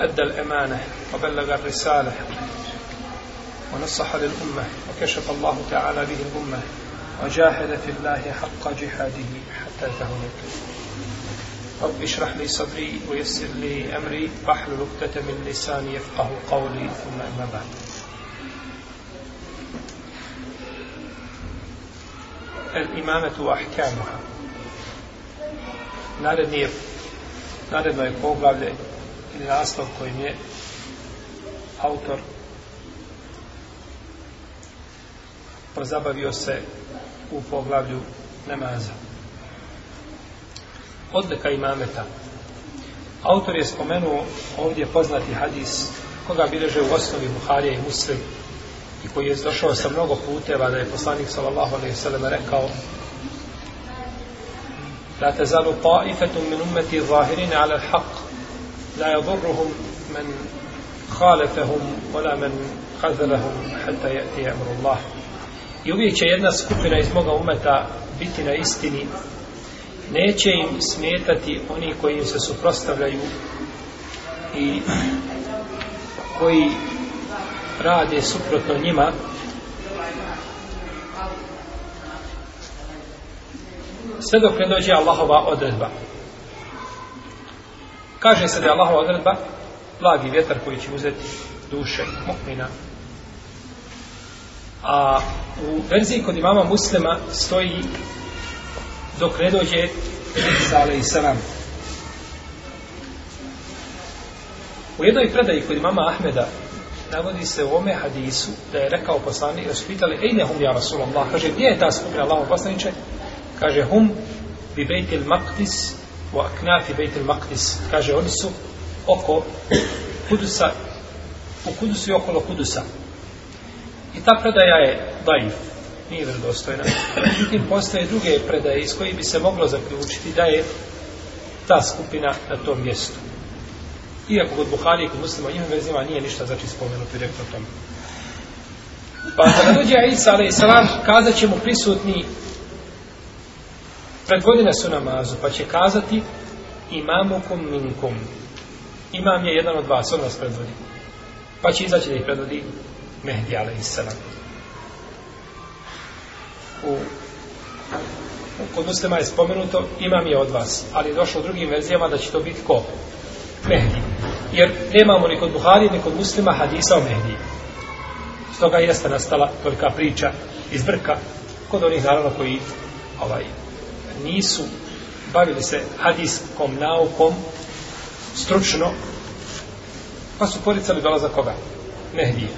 أدى الأمانة وبلغ الرسالة ونصح للأمة وكشف الله تعالى به الأمة وجاهد في الله حق جهاده حتى تهلك رب اشرح لي صدري ويسر لي أمري واحلل لقطة من لساني يفقه قولي ثم أما بعد الإمامة وأحكامها Naredni je, naredno je ili naslov kojim je autor prozabavio se u poglavlju namaza. Odlika imameta. Autor je spomenuo ovdje poznati hadis koga bileže u osnovi Buharija i Muslim i koji je došao sa mnogo puteva da je poslanik sallallahu alaihi sallam rekao La tazalu ta'ifatum min ummeti zahirine ala haq لا يضرهم من خالفهم ولا من خذلهم حتى يأتي أمر الله i uvijek će jedna skupina iz moga umeta biti na istini neće im smetati oni koji im se suprostavljaju i koji rade suprotno njima sve dok ne dođe Allahova odredba kaže se da je Allahova odredba blagi vjetar koji će uzeti duše mu'mina. A u verziji kod imama muslima stoji dok ne dođe sale i salam. U jednoj predaji kod imama Ahmeda navodi se u ome hadisu da je rekao poslani da su pitali ejne hum ja Rasulallah kaže gdje je ta skupina Allahov poslaniče kaže hum bi bejtil maqdis u Aknati Bejtel Maktis, kaže, oni su oko Kudusa, u Kudusu i okolo Kudusa. I ta predaja je dajiv, nije vredostojna. Međutim, postoje druge predaje iz koje bi se moglo zaključiti da je ta skupina na tom mjestu. Iako kod Buhari i kod muslima njima vezima nije ništa znači spomenuti direktno o tome. Pa kada dođe Isa, ali i kazat ćemo prisutni predvodine su namazu, pa će kazati imamukum minkum. Imam je jedan od vas, on nas predvodi. Pa će izaći da ih predvodi Mehdi, ale i sallam. U, u kod muslima je spomenuto, imam je od vas, ali je došlo u drugim verzijama da će to biti ko? Mehdi. Jer nemamo ni kod Buhari, ni kod muslima hadisa o Mehdi. Stoga jeste nastala tolika priča iz brka, kod onih naravno koji ovaj, nisu bavili se hadiskom naukom stručno pa su poricali dolaza koga? Mehdije.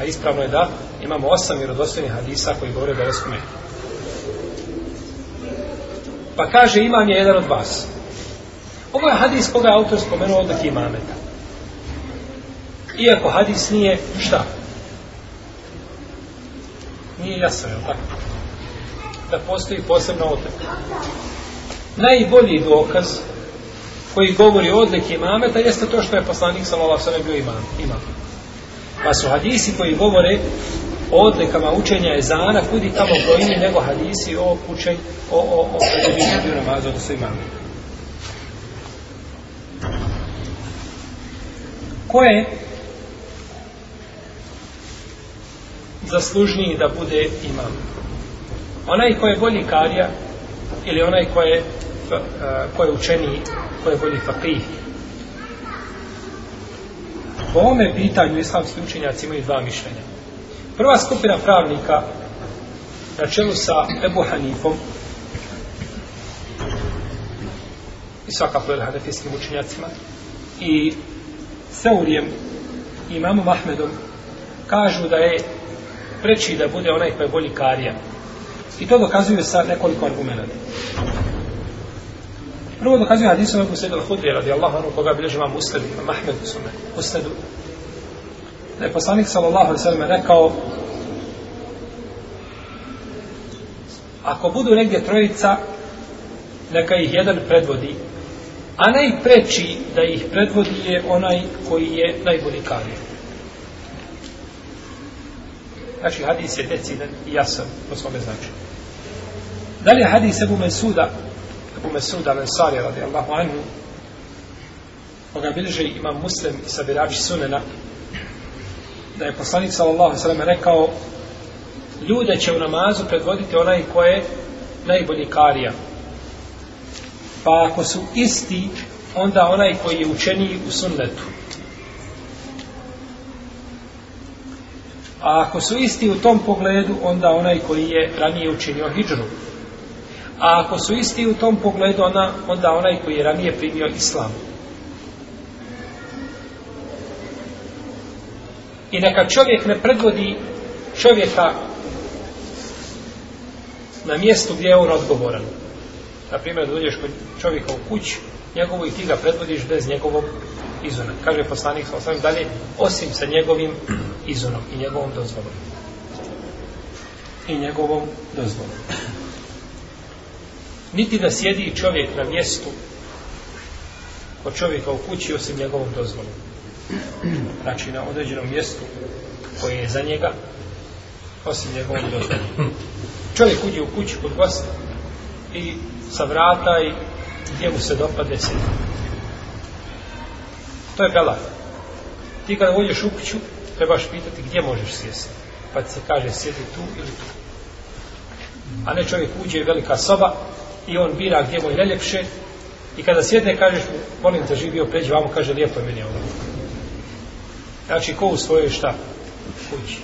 A ispravno je da imamo osam vjerodostojnih hadisa koji govore o dolazku Mehdije. Pa kaže imam je jedan od vas. Ovo je hadis koga je autor spomenuo od Aki Mameta. Iako hadis nije šta? Nije jasno, je li tako? da postoji posebna odlika. Najbolji dokaz koji govori o odliki imameta jeste to što je poslanik sallallahu alejhi ve bio imam, imam. Pa su hadisi koji govore o odlikama učenja je zana kudi tamo brojni nego hadisi o učenju o o o predvidu namaza od imama. Ko je zaslužniji da bude imam? onaj ko je bolji karija ili onaj ko je, ko je učeni ko je bolji fakih po ovome pitanju islamski učenjaci imaju dva mišljenja prva skupina pravnika na čelu sa Ebu Hanifom i svaka pojel hanefijskim učenjacima i Seurijem i imamom Ahmedom kažu da je preči da bude onaj koji je bolji karija I to dokazuje sa nekoliko argumenta. Prvo dokazuje hadisom Ebu Sejda al-Hudrija radi Allaha anu koga bilježi vam usled, imam Ahmed u sume, usledu. Da je poslanik sallallahu alaihi sallam rekao Ako budu negdje trojica, neka ih jedan predvodi, a najpreći da ih predvodi je onaj koji je najbolji kari. Znači, hadis je deciden i jasan po svome značaju. Da li je hadis Ebu Mesuda, Ebu Mesuda Mensari, radi Allahu anhu, koga bilže imam muslim i sabirači sunena, da je poslanik sallallahu sallam rekao, ljude će u namazu predvoditi onaj ko je najbolji karija. Pa ako su isti, onda onaj koji je učeniji u sunnetu. A ako su isti u tom pogledu, onda onaj koji je ranije učinio hijđru. A ako su isti u tom pogledu, ona, onda onaj koji je ranije primio islam. I neka čovjek ne predvodi čovjeka na mjestu gdje je on odgovoran. Na primjer, da dođeš kod čovjeka u kuć, njegovu i ti ga predvodiš bez njegovog izuna. Kaže poslanik sa osvim dalje, osim sa njegovim izunom i njegovom dozvolom. I njegovom dozvolom niti da sjedi čovjek na mjestu od čovjeka u kući osim njegovom dozvolom znači na određenom mjestu koje je za njega osim njegovom dozvolom čovjek uđe u kući kod gosta i sa vrata i gdje mu se dopade se to je bela ti kada uđeš u kuću trebaš pitati gdje možeš sjesti pa ti se kaže sjedi tu ili tu a ne čovjek uđe velika soba i on bira gdje mu je najljepše i kada sjedne kažeš mu molim te živio pređi vamo kaže lijepo je meni ovo znači ko u svojoj šta kući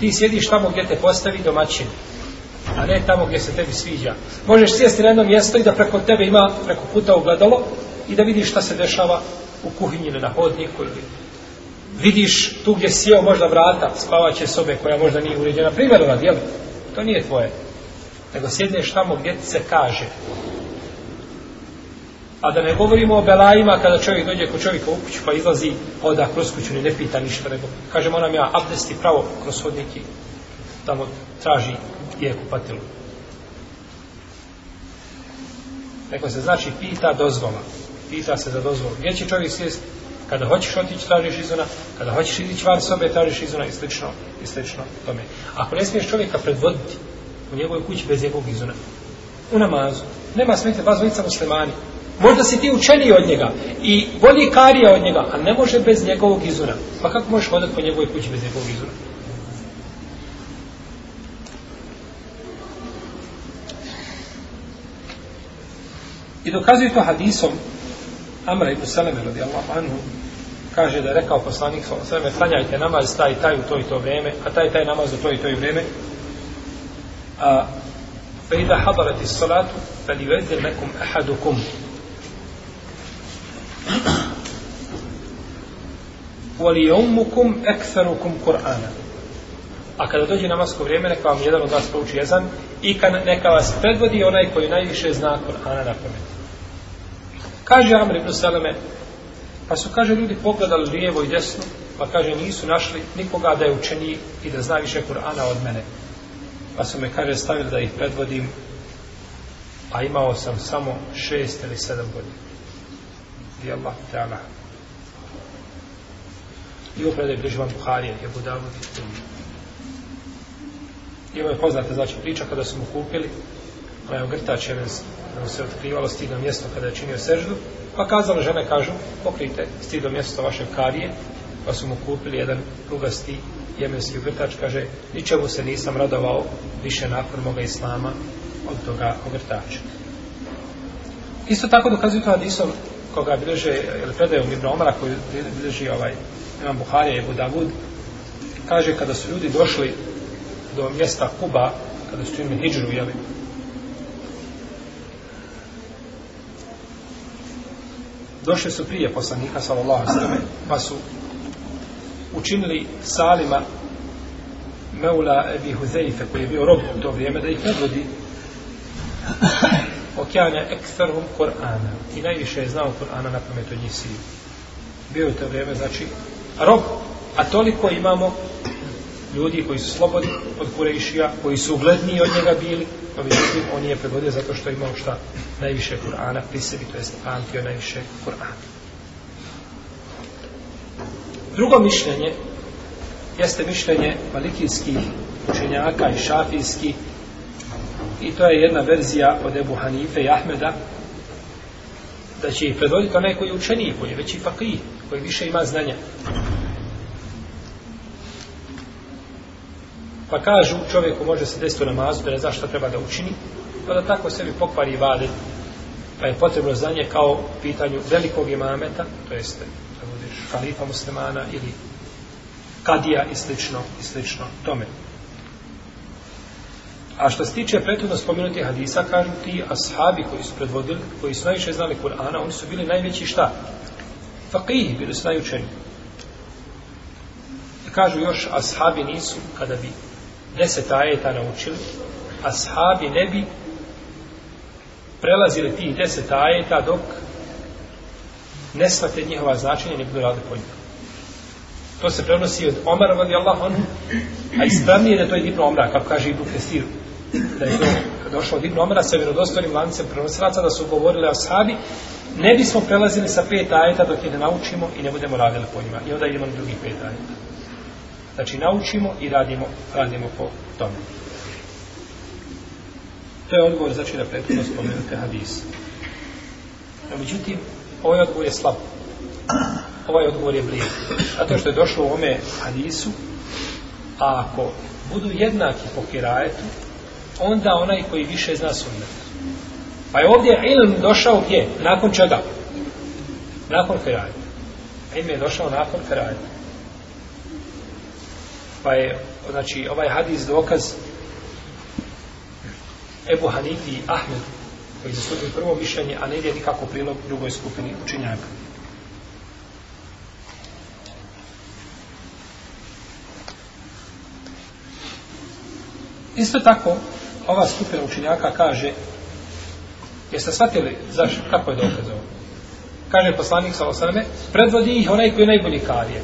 ti sjediš tamo gdje te postavi domaćin a ne tamo gdje se tebi sviđa možeš sjesti na jedno mjesto i da preko tebe ima preko puta ugledalo i da vidiš šta se dešava u kuhinji ili na hodniku ili vidiš tu gdje sjeo možda vrata spavaće sobe koja možda nije uređena primjer radi, jel? to nije tvoje nego sjedneš tamo gdje ti se kaže a da ne govorimo o belajima kada čovjek dođe kod čovjeka u kuću pa izlazi oda kroz kuću ne pita ništa nego kaže moram ja abdesti pravo kroz hodniki tamo traži gdje je kupatilo neko se znači pita dozvola pita se za dozvolu gdje će čovjek sjest kada hoćeš otići tražiš izona kada hoćeš izići van sobe tražiš izona i slično, i slično tome ako ne smiješ čovjeka predvoditi u njegovoj kući bez njegovog izuna. U namazu. Nema smetnje, vas dvojica muslimani. Možda si ti učeniji od njega i bolji karija od njega, a ne može bez njegovog izuna. Pa kako možeš hodati po njegovoj kući bez njegovog izuna? I dokazuje to hadisom Amra ibn Salame radijallahu anhu kaže da je rekao poslanik sallallahu alejhi ve sellem klanjajte namaz taj taj u to i to vrijeme a taj taj namaz u to i to i vrijeme a fe ida hadarati salatu fe li vedir nekum ahadukum voli umukum ekferukum kur'ana a kada dođe namasko vrijeme neka vam jedan od vas pouči jezan i neka vas predvodi onaj koji najviše zna kur'ana na pamet kaže Amr ibn Salome pa su kaže ljudi pogledali lijevo i desno pa kaže nisu našli nikoga da je učeniji i da zna više kur'ana od mene pa su me, kaže, stavili da ih predvodim, a imao sam samo šest ili sedam godina. I Allah te Allah. I upred je bližban Buharije, je Budavu i Tumi. I ovo je poznata znači priča kada su mu kupili, ona je ogrtač, jer je se otkrivalo stidno mjesto kada je činio seždu, pa kazalo žene, kažu, pokrite stidno mjesto vaše karije, pa su mu kupili jedan rugasti jemenski ogrtač kaže ničemu se nisam radovao više nakon moga islama od toga ogrtača isto tako dokazuju to hadisom koga bileže, ili predaju Ibn Omara koji bileži ovaj Imam Buharija i Budavud kaže kada su ljudi došli do mjesta Kuba kada su imali hijđru jeli, došli su prije poslanika sallallahu sallam pa su učinili Salima Meula Ebi Huzeife koji je bio rob u to vrijeme da ih odvodi okjane ekstarom Korana i najviše je znao Korana na pamet od njih sivu. Bio je to vrijeme, znači, rob. A toliko imamo ljudi koji su slobodni od Kurešija, koji su ugledniji od njega bili, pa vidim, on je pregodio zato što je imao šta najviše Kur'ana pri sebi, to jest pamtio najviše Kur'ana. Drugo mišljenje jeste mišljenje malikijskih učenjaka i šafijskih i to je jedna verzija od Ebu Hanife i Ahmeda da će ih predvoditi onaj koji je učeniji, koji je veći fakri, koji više ima znanja. Pa kažu čovjeku može se desiti u namazu da ne zna šta treba da učini, pa da tako sebi pokvari vade, pa je potrebno znanje kao pitanju velikog imameta, to jeste halifa muslimana ili kadija i slično, i slično tome. A što se tiče prethodno spomenuti hadisa, kažu ti ashabi koji su predvodili, koji su najviše znali Kur'ana, oni su bili najveći šta? Fakih, bili su najučeni. I kažu još, ashabi nisu, kada bi deset ajeta naučili, ashabi ne bi prelazili tih deset ajeta dok ne svate njihova značenja, ne budu rade po njih. To se prenosi od Omara radi Allah, on, a ispravnije je da to je Ibn Omra, kako kaže Ibn Kestir. Da je to kad došlo od Ibn Omra sa vjerodostojnim lancem prenosilaca da su govorili ashabi, ne bismo prelazili sa pet ajeta dok je ne naučimo i ne budemo radili po njima. I onda idemo na drugih pet ajeta. Znači naučimo i radimo, radimo po tome. To je odgovor, znači, na prethodno spomenute hadise. No, međutim, ovaj odgovor je slab ovaj odgovor je blijed a to što je došlo u ome hadisu a ako budu jednaki po kirajetu onda onaj koji više zna sunnet pa je ovdje ilm došao gdje? nakon čega? nakon kirajeta ilm je došao nakon kirajeta pa je znači ovaj hadis dokaz Ebu Hanifi Ahmed koji zastupaju prvo mišljenje, a ne ide nikako prilog drugoj skupini učinjaka. Isto tako, ova skupina učinjaka kaže, jeste shvatili zašto, kako je dokaz ovo? Kaže poslanik sa osaname, predvodi ih onaj koji je najbolji karijer.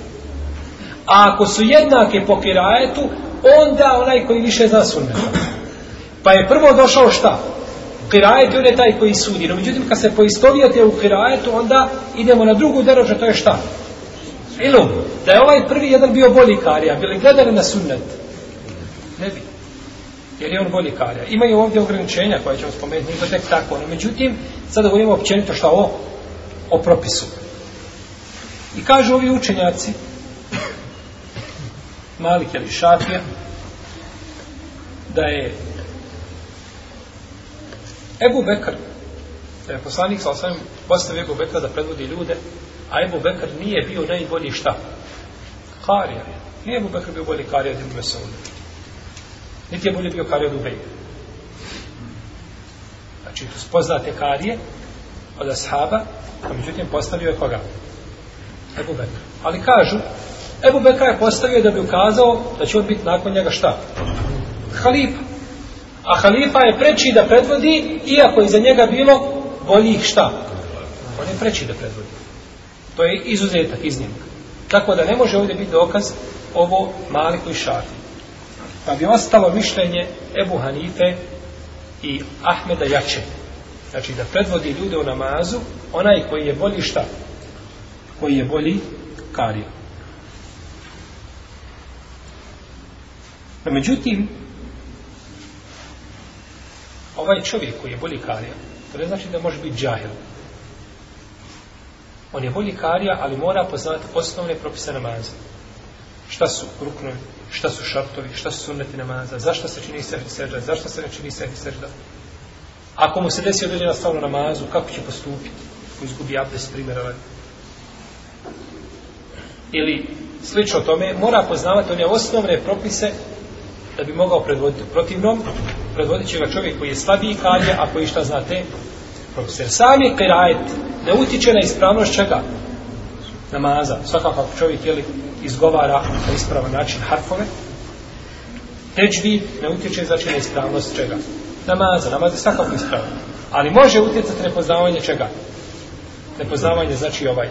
A ako su jednake po kirajetu, onda onaj koji više zna sunne. Pa je prvo došao šta? Kirajet je on je taj koji sudi. No, međutim, kad se poistovijate u Kirajetu, onda idemo na drugu deražu, to je šta? Ilum, da je ovaj prvi jedan bio bolji karija, bili gledali na sunnet? Ne bi. Jer je on bolji karija. Imaju ovdje ograničenja koje ćemo spomenuti, nije to tek tako. No, međutim, sada govorimo općenito šta o, o propisu. I kažu ovi učenjaci, Malik ili Šafija, da je Ebu Bekr, je poslanik sa osvim postavio Ebu Bekra da predvodi ljude, a Ebu Bekr nije bio najbolji šta? Karija. Nije Ebu Bekr bio bolji karija od Ibn Mesaudi. Niti je bolji bio karija od Ubejde. Znači, spoznate karije od Ashaba, a međutim postavio je koga? Ebu Bekr. Ali kažu, Ebu Bekra je postavio da bi ukazao da će on biti nakon njega šta? Halipa. A halifa je preči da predvodi, iako je za njega bilo boljih šta. On je preči da predvodi. To je izuzetak iznimka. Tako da ne može ovdje biti dokaz ovo Maliku i Šafi. Pa bi ostalo mišljenje Ebu Hanife i Ahmeda Jače. Znači da predvodi ljude u namazu, onaj koji je bolji šta? Koji je bolji karija. Pa međutim, ovaj čovjek koji je bolji karija, to ne znači da može biti džahil. On je bolji karija, ali mora poznati osnovne propise namaza. Šta su ruknovi, šta su šartovi, šta su sunneti namaza, zašto se čini sehri sežda, zašto se ne čini sehri sežda. Ako mu se desi određena stavna namazu, kako će postupiti? Ko izgubi abdes primjera ovaj? Ili slično tome, mora poznavati one osnovne propise da bi mogao predvoditi protivnom, predvodit će ga čovjek koji je slabiji kadija, a koji šta znate, profesor. Sam je kerajet, ne utiče na ispravnost čega? Namaza. Svakako ako čovjek jeli, izgovara na ispravan način harfove, teđvi ne utiče znači na ispravnost čega? Namaza. Namaza je svakako ispravan. Ali može utjecati nepoznavanje čega? Nepoznavanje znači ovaj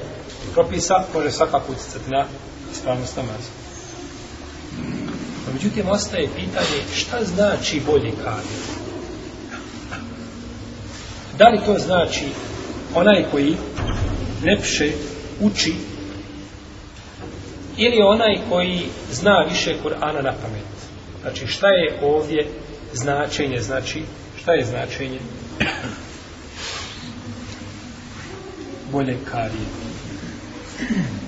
propisa, može svakako utjecati na ispravnost namaza međutim ostaje pitanje šta znači bolji kadir da li to znači onaj koji lepše uči ili onaj koji zna više Kur'ana na pamet znači šta je ovdje značenje znači šta je značenje bolje kari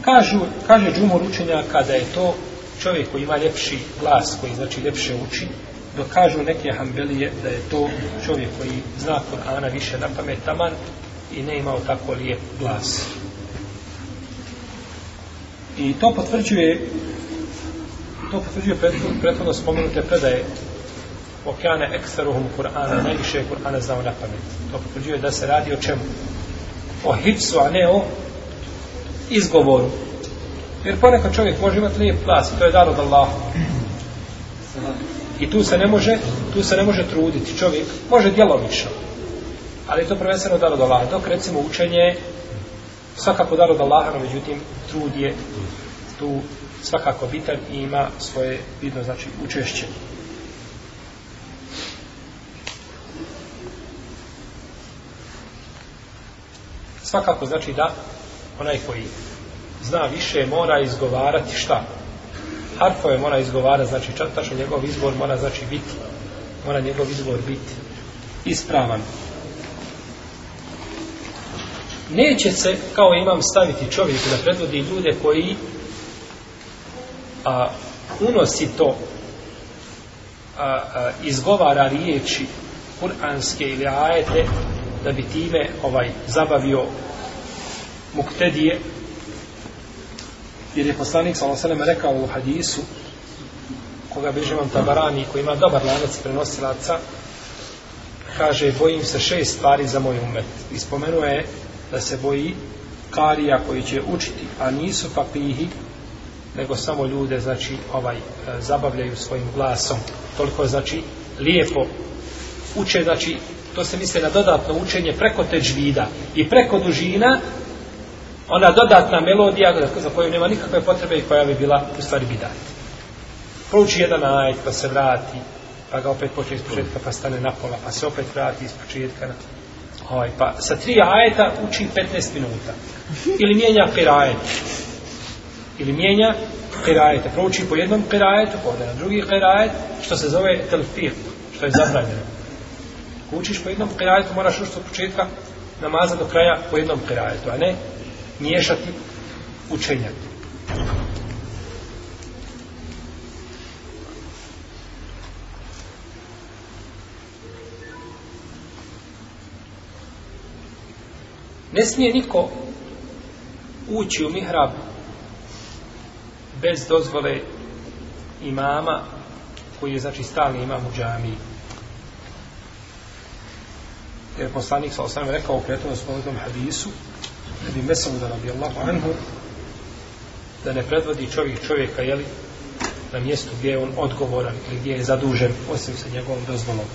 kažu kaže džumor učenja kada je to čovjek koji ima ljepši glas, koji znači ljepše uči, dok kažu neke hambelije da je to čovjek koji zna Korana više na pamet taman i ne imao tako lijep glas. I to potvrđuje to potvrđuje prethodno, prethodno spomenute predaje okjane ekseruhum Kur'ana, najviše je Kur'ana znao na pamet. To potvrđuje da se radi o čemu? O hipsu, a ne o izgovoru. Jer ponekad čovjek može imati lijep glas, to je dar od Allaha. I tu se ne može, tu se ne može truditi čovjek, može djelomično. Ali je to prvenstveno dar od Allaha. Dok recimo učenje svakako dar od Allaha, no međutim trud je tu svakako bitan i ima svoje vidno znači učešće. Svakako znači da onaj koji zna više, mora izgovarati šta? Harfove mora izgovarati, znači čataš, njegov izbor mora znači biti, mora njegov izbor biti ispravan. Neće se, kao imam, staviti čovjeku da predvodi ljude koji a, unosi to, a, a, izgovara riječi kuranske ili ajete, da bi time ovaj zabavio muktedije jer je poslanik sa Allahom rekao u hadisu koga bliže vam tabarani koji ima dobar lanac prenosilaca kaže bojim se šest stvari za moj umet i spomenuo je da se boji karija koji će učiti a nisu papihi nego samo ljude znači ovaj zabavljaju svojim glasom toliko znači lijepo uče znači to se misli na dodatno učenje preko teđvida i preko dužina ona dodatna melodija za koju nema nikakve potrebe i koja bi bila u stvari bidat. Prouči jedan ajet, pa se vrati, pa ga opet počne iz početka, pa stane na pola, pa se opet vrati iz početka. Na... Ovaj, pa sa tri ajeta uči 15 minuta. Ili mijenja per ajet. Ili mijenja per ajet. Prouči po jednom per ajetu, pa ode na drugi per ajet, što se zove telfir, što je zabranjeno. Učiš po jednom per ajetu, moraš ušto od početka namaza do kraja po jednom per ajetu, a ne miješati učenja. Ne smije niko ući u mihrab bez dozvole imama koji je znači stalni imam u džami. Jer poslanik sa osam rekao u prijateljom spomenutom hadisu Nebi Mesauda rabi Allahu anhu da ne predvodi čovjek čovjeka jeli, na mjestu gdje je on odgovoran ili gdje je zadužen osim sa njegovom dozvolom.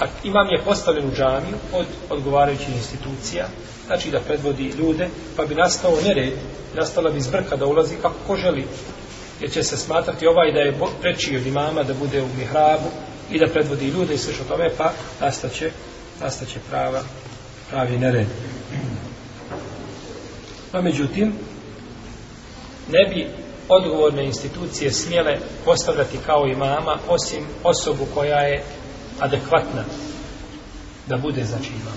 A imam je postavljen u džamiju od odgovarajućih institucija, znači da predvodi ljude, pa bi nastao nered, nastala bi zbrka da ulazi kako ko želi, jer će se smatrati ovaj da je preći od imama, da bude u mihrabu i da predvodi ljude i sve što tome, pa nastaće, nastaće prava, pravi nered. Pa međutim, ne bi odgovorne institucije smjele postavljati kao imama osim osobu koja je adekvatna da bude znači imam.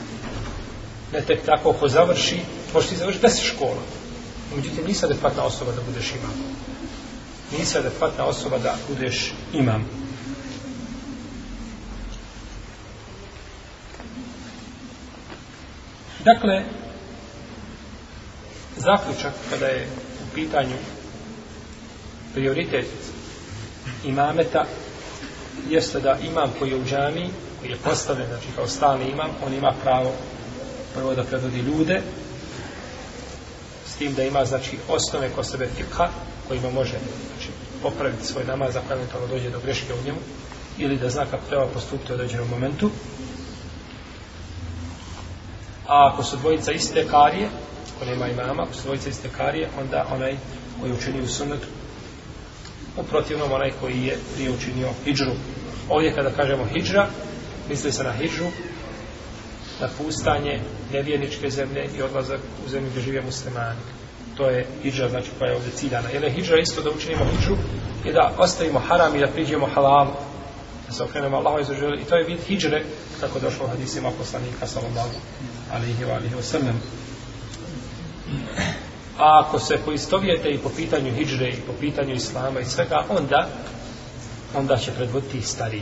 Ne tek tako ko završi, možete završiti deset škola. Međutim, nisi adekvatna osoba da budeš imam. Nisi adekvatna osoba da budeš imam. Dakle, Zaključak kada je u pitanju prioritet imameta jeste da imam koji je u džami, koji je postavljen, znači kao stalni imam, on ima pravo prvo da predvodi ljude, s tim da ima, znači, osnove ko sebe fikha, kojima može, znači, popraviti svoj namaz, ako eventualno dođe do greške u njemu, ili da zna kako treba postupiti u određenom momentu. A ako su dvojica iste karije, ako nema imama, ako su dvojice istekarije, onda onaj koji je učinio sunnet, u protivnom onaj koji je prije učinio hijđru. Ovdje kada kažemo hijđra, misli se na hijđru, na pustanje nevjerničke zemlje i odlazak u zemlju gdje žive muslimani. To je hijđra, znači koja je ovdje ciljana. Jer je hijđra isto da učinimo hijđru i da ostavimo haram i da priđemo halalu da se okrenemo Allahu izu i to je vid hijđre kako došlo u hadisima poslanika sallallahu alaihi wa alaihi wa sallam A ako se poistovijete i po pitanju hijdre i po pitanju islama i svega, onda onda će predvoditi stari.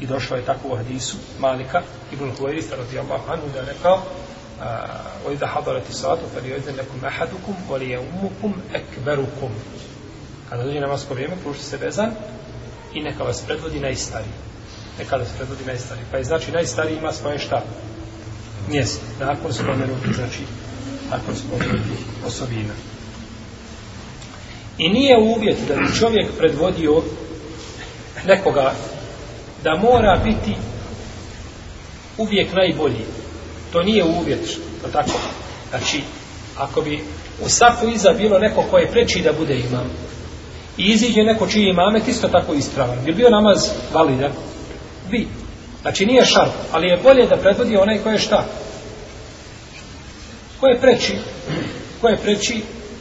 I došlo je tako u hadisu Malika ibn Huwaita radijallahu anhu da rekao: "Wa idha hadarat as-salatu falyu'adhin lakum ahadukum wa liyawmukum akbarukum." Kada dođe namaz po vrijeme, pruži se vezan i neka vas predvodi najstariji. Neka vas predvodi najstariji. Pa je znači najstariji ima svoje šta? Mjesto. Nakon spomenuti, znači, ako spomenuti osobina. I nije uvjet da bi čovjek predvodio nekoga da mora biti uvijek najbolji. To nije uvjet, to tako. Znači, ako bi u safu iza bilo neko koje preči da bude imam, i iziđe neko čiji imamet isto tako ispravan. Bi bio namaz validan? Bi. Znači nije šart, ali je bolje da predvodi onaj koji je šta? Ko je preči? Ko je preči?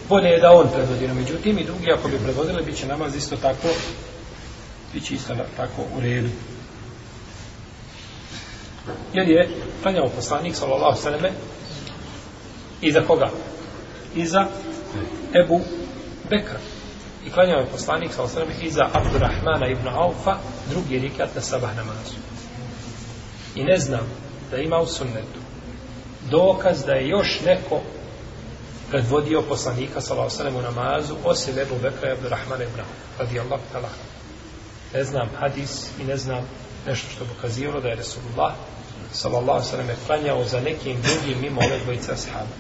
Bolje je da on predvodi. No, međutim, i drugi, ako bi predvodili, bit će namaz isto tako, bit će isto tako u redu. Jer je klanjao poslanik, sallallahu sallame, iza koga? Iza Ebu Bekra. I klanjao je poslanik, sallallahu sallame, iza Abdurrahmana ibn Aufa, drugi rikat na sabah namazu. I ne znam da ima u sunnetu dokaz da je još neko predvodio poslanika sallallahu alejhi u namazu osim Ebu Bekra i Abdulrahmana ibn radijallahu ta'ala ne znam hadis i ne znam nešto što bi ukazivalo da je Resulullah sallallahu alejhi ve klanjao za nekim drugim mimo ove dvojice ashaba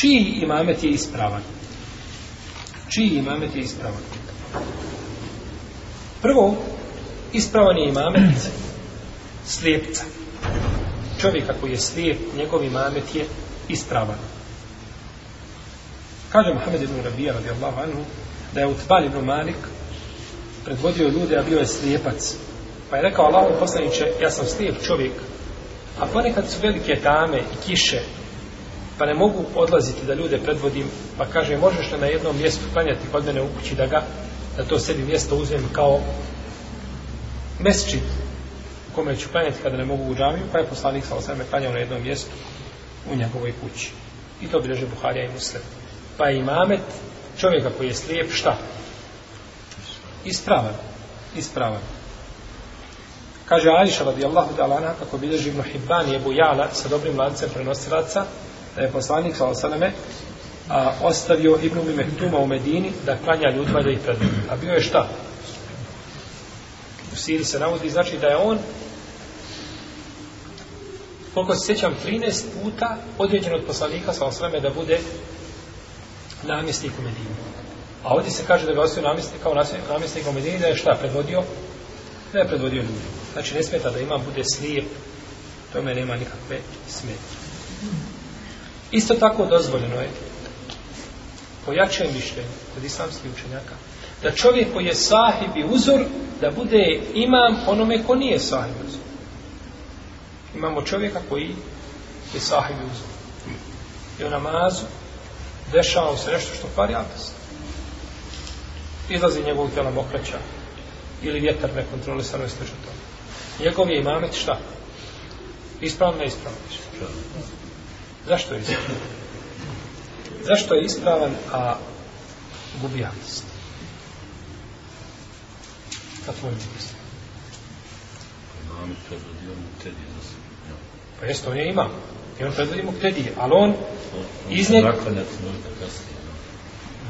čiji imamet je ispravan čiji imamet je ispravan prvo ispravan je imamet slijepca. Čovjeka koji je slijep, njegov imamet je ispravan. Kaže Muhammed ibn Rabija radijallahu anhu da je Utbal ibn Malik predvodio ljude, a bio je slijepac. Pa je rekao Allahom poslaniće, ja sam slijep čovjek, a ponekad su velike tame i kiše, pa ne mogu odlaziti da ljude predvodim, pa kaže, možeš li na jednom mjestu klanjati kod mene u kući da ga, da to sebi mjesto uzmem kao mesčit, kome ću klanjati kada ne mogu u džamiju, pa je poslanik sa osvrame klanjao na jednom mjestu u njegovoj kući. I to bileže Buharija i Muslim. Pa je imamet čovjeka koji je slijep, šta? Ispravan. Ispravan. Kaže Ališa radijallahu da lana, kako bileži Ibn Hibban i Ebu Jala sa dobrim lancem prenosilaca, da je poslanik sa osvrame a, ostavio Ibnu Mimektuma u Medini da klanja ljudima da ih predvije. A bio je šta? U Siri se navodi, znači da je on koliko se sjećam, 13 puta određen od poslanika sa osvrame da bude namjesnik u Medini. A ovdje se kaže da ga ostavio namjesnik kao namjesnik u Medini, da je šta, predvodio? Ne, predvodio ljudi. Znači, ne smeta da ima, bude slijep. Tome nema nikakve smetje. Isto tako dozvoljeno je po jačem mišljenju kod islamskih učenjaka da čovjek koji je sahib i uzor da bude imam onome ko nije sahib uzor imamo čovjeka koji je sahib uzor. I u namazu dešava se nešto što kvari abdest. Izlazi njegovog tijela mokraća ili vjetar nekontrolisano i sliče to. Njegov je imamet šta? Ispravno ne ispravno. Zašto je ispravan? Zašto je ispravan, a gubi abdest? Na tvojim mislim. Imamet je odradio mu tedi za sve. Pa jeste, on je ima. I on predvodi mu kredi. Ali on iz njega...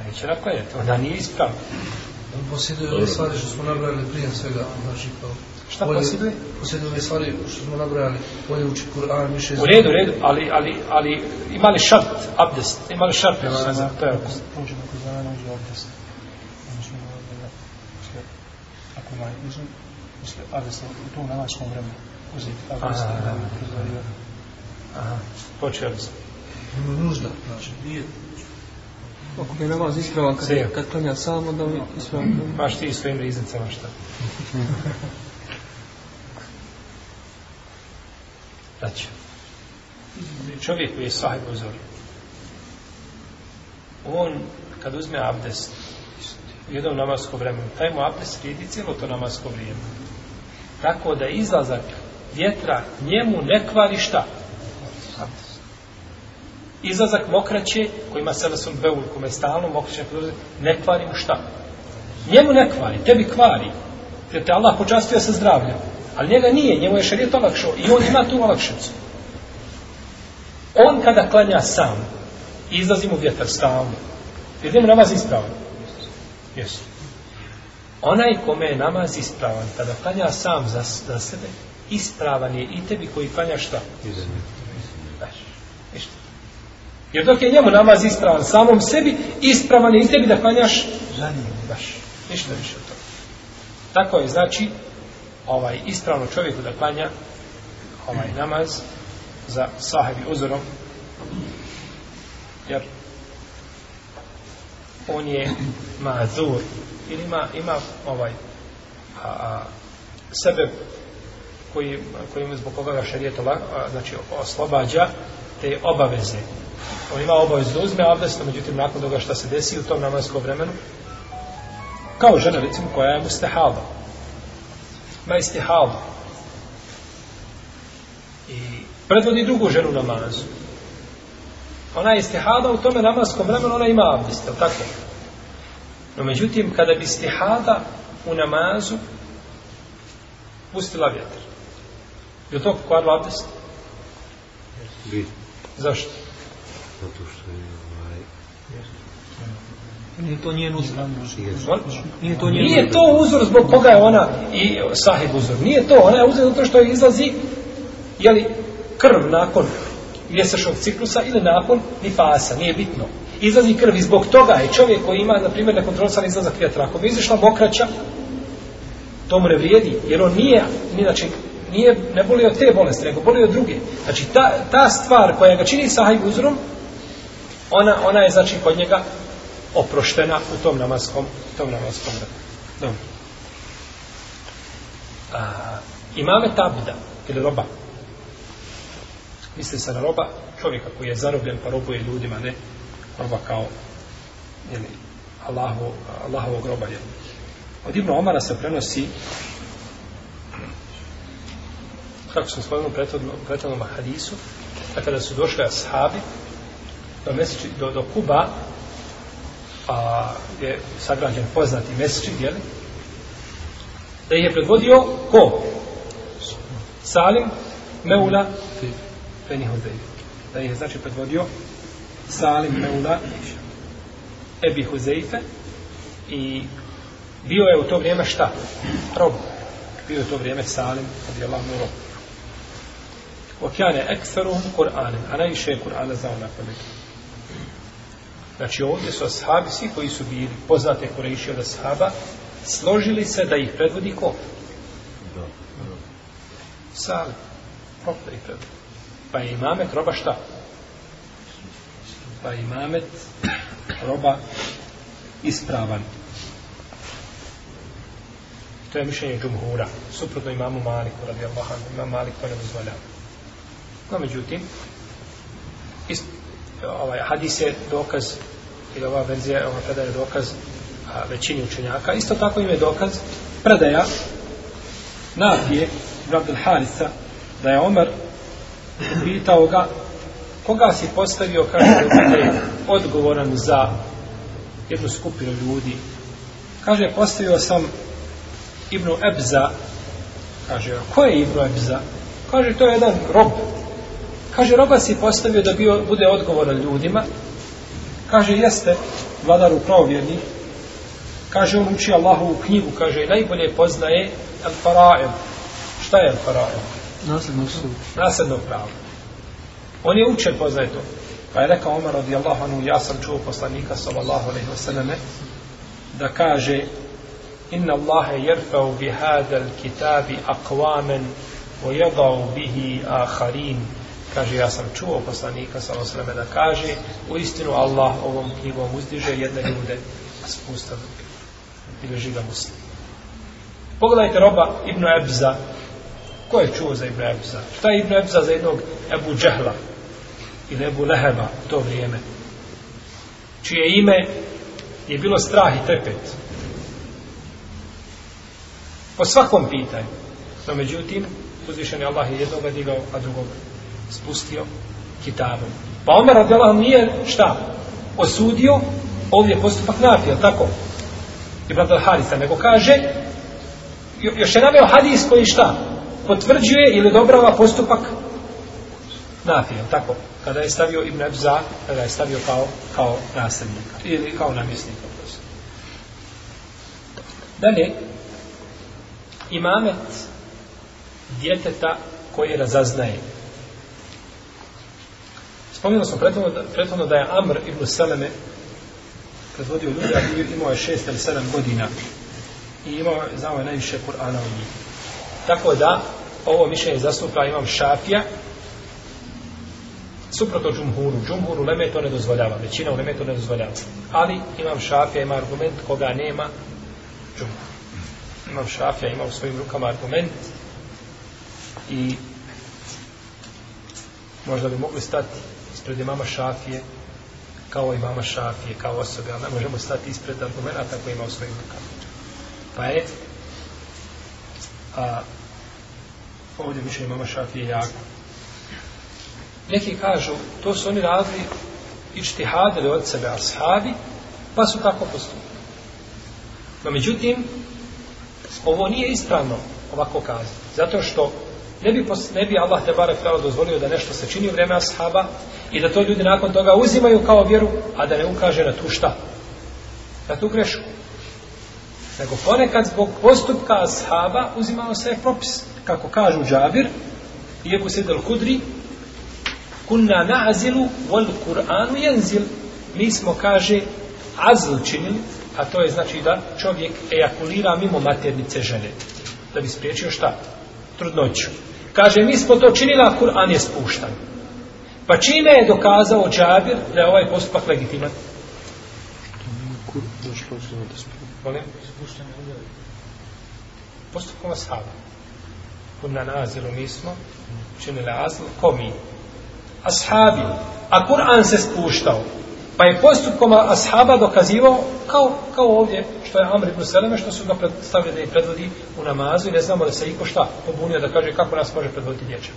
Neće naklanjati, onda nije ispravno. On posjeduje ove stvari što smo nabrali prije svega, znači kao... Šta bolje, posjeduje? Posjeduje ove stvari što smo nabrali, bolje uči Kur'an, više... U redu, u redu, ali, ali, ali ima li šart, abdest, ima li šart, ne znam, to je abdest. Uđe na Kur'an, uđe abdest. Znači, ako ima, mislim, mislim, abdest u tu namačkom vremenu. Aha. Počeo bi se. Nužda, znači, nije. Ako bi namaz ispravan, kad, kad klanja sam, onda bi ispravan. Baš ti s tvojim riznicama šta. Znači, čovjek koji je sahib uzor, on, kad uzme abdest, u jednom namasko vremenu, taj mu abdest vidi cijelo to namasko vrijeme. Tako da izlazak vjetra njemu ne kvari šta? Izlazak mokraće, koji ima selesom beul, kome je stalno mokraće, ne kvari mu šta? Njemu ne kvari, tebi kvari. Jer te Allah počastio sa zdravljem. Ali njega nije, njemu je šarijet olakšao i on ima tu olakšicu. On kada klanja sam, izlazi mu vjetar stalno. Jer njemu namaz ispravan. Jesu. Onaj kome je namaz ispravan, kada klanja sam za, za sebe, ispravan je i tebi koji klanja šta? Ništa. Jer dok je njemu namaz ispravan samom sebi, ispravan je i tebi da klanjaš baš. Ništa više od toga. Tako je, znači, ovaj ispravno čovjeku da klanja ovaj namaz za sahebi uzorom jer on je mazur ili ima, ima ovaj a, a, sebe koji, koji im zbog koga ga šarijet znači, oslobađa te obaveze. On ima obavez da uzme abdest, međutim nakon toga šta se desi u tom namazkom vremenu, kao žena recimo koja je mustehaba. Ma istihaba. I predvodi drugu ženu namazu. Ona je istihaba u tome namaskom vremenu, ona ima abdest, tako? No međutim, kada bi istihaba u namazu pustila vjetar, Je li to kvarilo abdest? Bi. Zašto? Zato što je ovaj... Nije to njen uzor. Nije to njen Nije to uzor zbog koga je ona i sahib uzor. Nije to. Ona je uzor zato što je izlazi jeli, krv nakon mjesečnog ciklusa ili nakon nifasa. Nije bitno. Izlazi krv i zbog toga je čovjek koji ima, na primjer, nekontrolisan izlazak vjetra. Ako bi izišla mokraća, to mu ne vrijedi. Jer on nije, ni znači, nije ne boli od te bolesti, nego boli od druge. Znači, ta, ta stvar koja ga čini sahaj uzrum, ona, ona je, znači, kod njega oproštena u tom namaskom, u tom namaskom rada. Dobro. A, imame tabda, ili roba. Misli se na roba, čovjeka koji je zarobljen, pa robuje ljudima, ne roba kao, jeli, Allahovog Allaho roba, jeli. Od Ibn Omara se prenosi kako smo spomenuli u prethodnom, prethodnom hadisu, a kada su došli ashabi do, mesiči, do, do Kuba, a je sagrađen poznati mesiči, jel? Da ih je predvodio ko? Salim Meula Beni Huzeifa. Da ih je znači predvodio Salim Meula Ebi Huzeife i bio je u to vrijeme šta? Rob. Bio je u to vrijeme Salim, kad je Allah mu robio. Okjane ekserum Kur'anem, a najviše je Kur'ana znao na pamet. Znači ovdje su ashabi, svi koji su bili poznate Kur'anši od ashaba, složili se da ih predvodi ko? Sali. Prokta ih predvodi. Pa je imamet roba šta? Pa je imamet roba ispravan. To je mišljenje džumhura. Suprotno imamu Maliku, radijallahu anhu, imam Malik koji ne dozvoljava. No, međutim, ist, ovaj, hadis je dokaz, ili ova verzija, ova predaja je dokaz a, većini učenjaka. Isto tako im je dokaz predaja Nafije, Abdul Harisa, da je Omer pitao ga koga si postavio kaže da bude odgovoran za jednu skupinu ljudi kaže postavio sam Ibnu Ebza kaže ko je Ibnu Ebza kaže to je jedan rob Kaže, roba si postavio da bio, bude odgovoran ljudima. Kaže, jeste vladar u provjerni. Kaže, on uči Allahu u knjigu. Kaže, najbolje poznaje al faraem Šta je al faraem Nasledno su. Nasledno pravo. On je učen poznaje to. Pa je rekao Omar radijallahu anu, ja sam čuo poslanika sallallahu alaihi wasallam da kaže inna Allahe jerfeu bi hadal kitabi akvamen ويضع به آخرين kaže ja sam čuo poslanika sa osreme da kaže u istinu Allah ovom knjigom uzdiže jedne ljude spusta druge i leži ga muslim pogledajte roba Ibn Ebza ko je čuo za Ibn Ebza šta je Ibn Ebza za jednog Ebu Džehla ili Ebu Leheba u to vrijeme čije ime je bilo strah i trepet po svakom pitanju no međutim uzvišen je Allah jednoga digao a drugoga spustio kitabom. Pa Omer radijalahu nije šta? Osudio ovdje postupak nafija, tako? I brat Harisa, nego kaže još je naveo hadis koji šta? Potvrđuje ili dobrava postupak nafija, tako? Kada je stavio Ibn Abza, kada je stavio kao, kao nasljednika ili kao namjesnika. Dalje, imamet djeteta koje razaznaje Spomenuo smo prethodno da, prethodno da je Amr ibn Saleme kad vodio ljudi, a ljudi imao je šest ili sedam godina i imao, znao je najviše Kur'ana u njih. Tako da, ovo mišljenje zastupa imam Šafija, suprotno Džumhuru. Džumhuru Leme to ne dozvoljava, većina u Leme to ne dozvoljava. Ali imam Šafija, ima argument koga nema Džumhur. Imam Šafija, ima u svojim rukama argument i možda bi mogli stati ispred imama Šafije, kao imama Šafije, kao osobe, ali ne možemo stati ispred argumenta koje ima u svojim rukama. Pa je, a, ovdje više imama Šafije jako. Neki kažu, to su oni radili i čtihadili od sebe ashabi, pa su tako postupili. No, međutim, ovo nije ispravno ovako kazati, zato što ne bi, ne bi Allah te barek dozvolio da nešto se čini u vreme ashaba, i da to ljudi nakon toga uzimaju kao vjeru, a da ne ukaže na tu šta. Na tu grešku. Nego ponekad zbog postupka ashaba uzimao se je propis. Kako kažu džabir, iako se del kudri, kunna na'azilu wal kur'anu jenzil. Mi smo, kaže, azl činili, a to je znači da čovjek ejakulira mimo maternice žene. Da bi spriječio šta? Trudnoću. Kaže, mi smo to činili, a Kur'an je spuštan. Pa čime je dokazao Džabir da je ovaj postupak legitiman? Postupkom ashaba. Kod na nazilu mi smo činili azl, ko mi? Ashabi. A Kur'an se spuštao. Pa je postupkom ashaba dokazivao kao, kao ovdje što je Amr ibn Seleme što su ga predstavili da je predvodi u namazu i ne znamo da se iko šta pobunio da kaže kako nas može predvoditi dječak.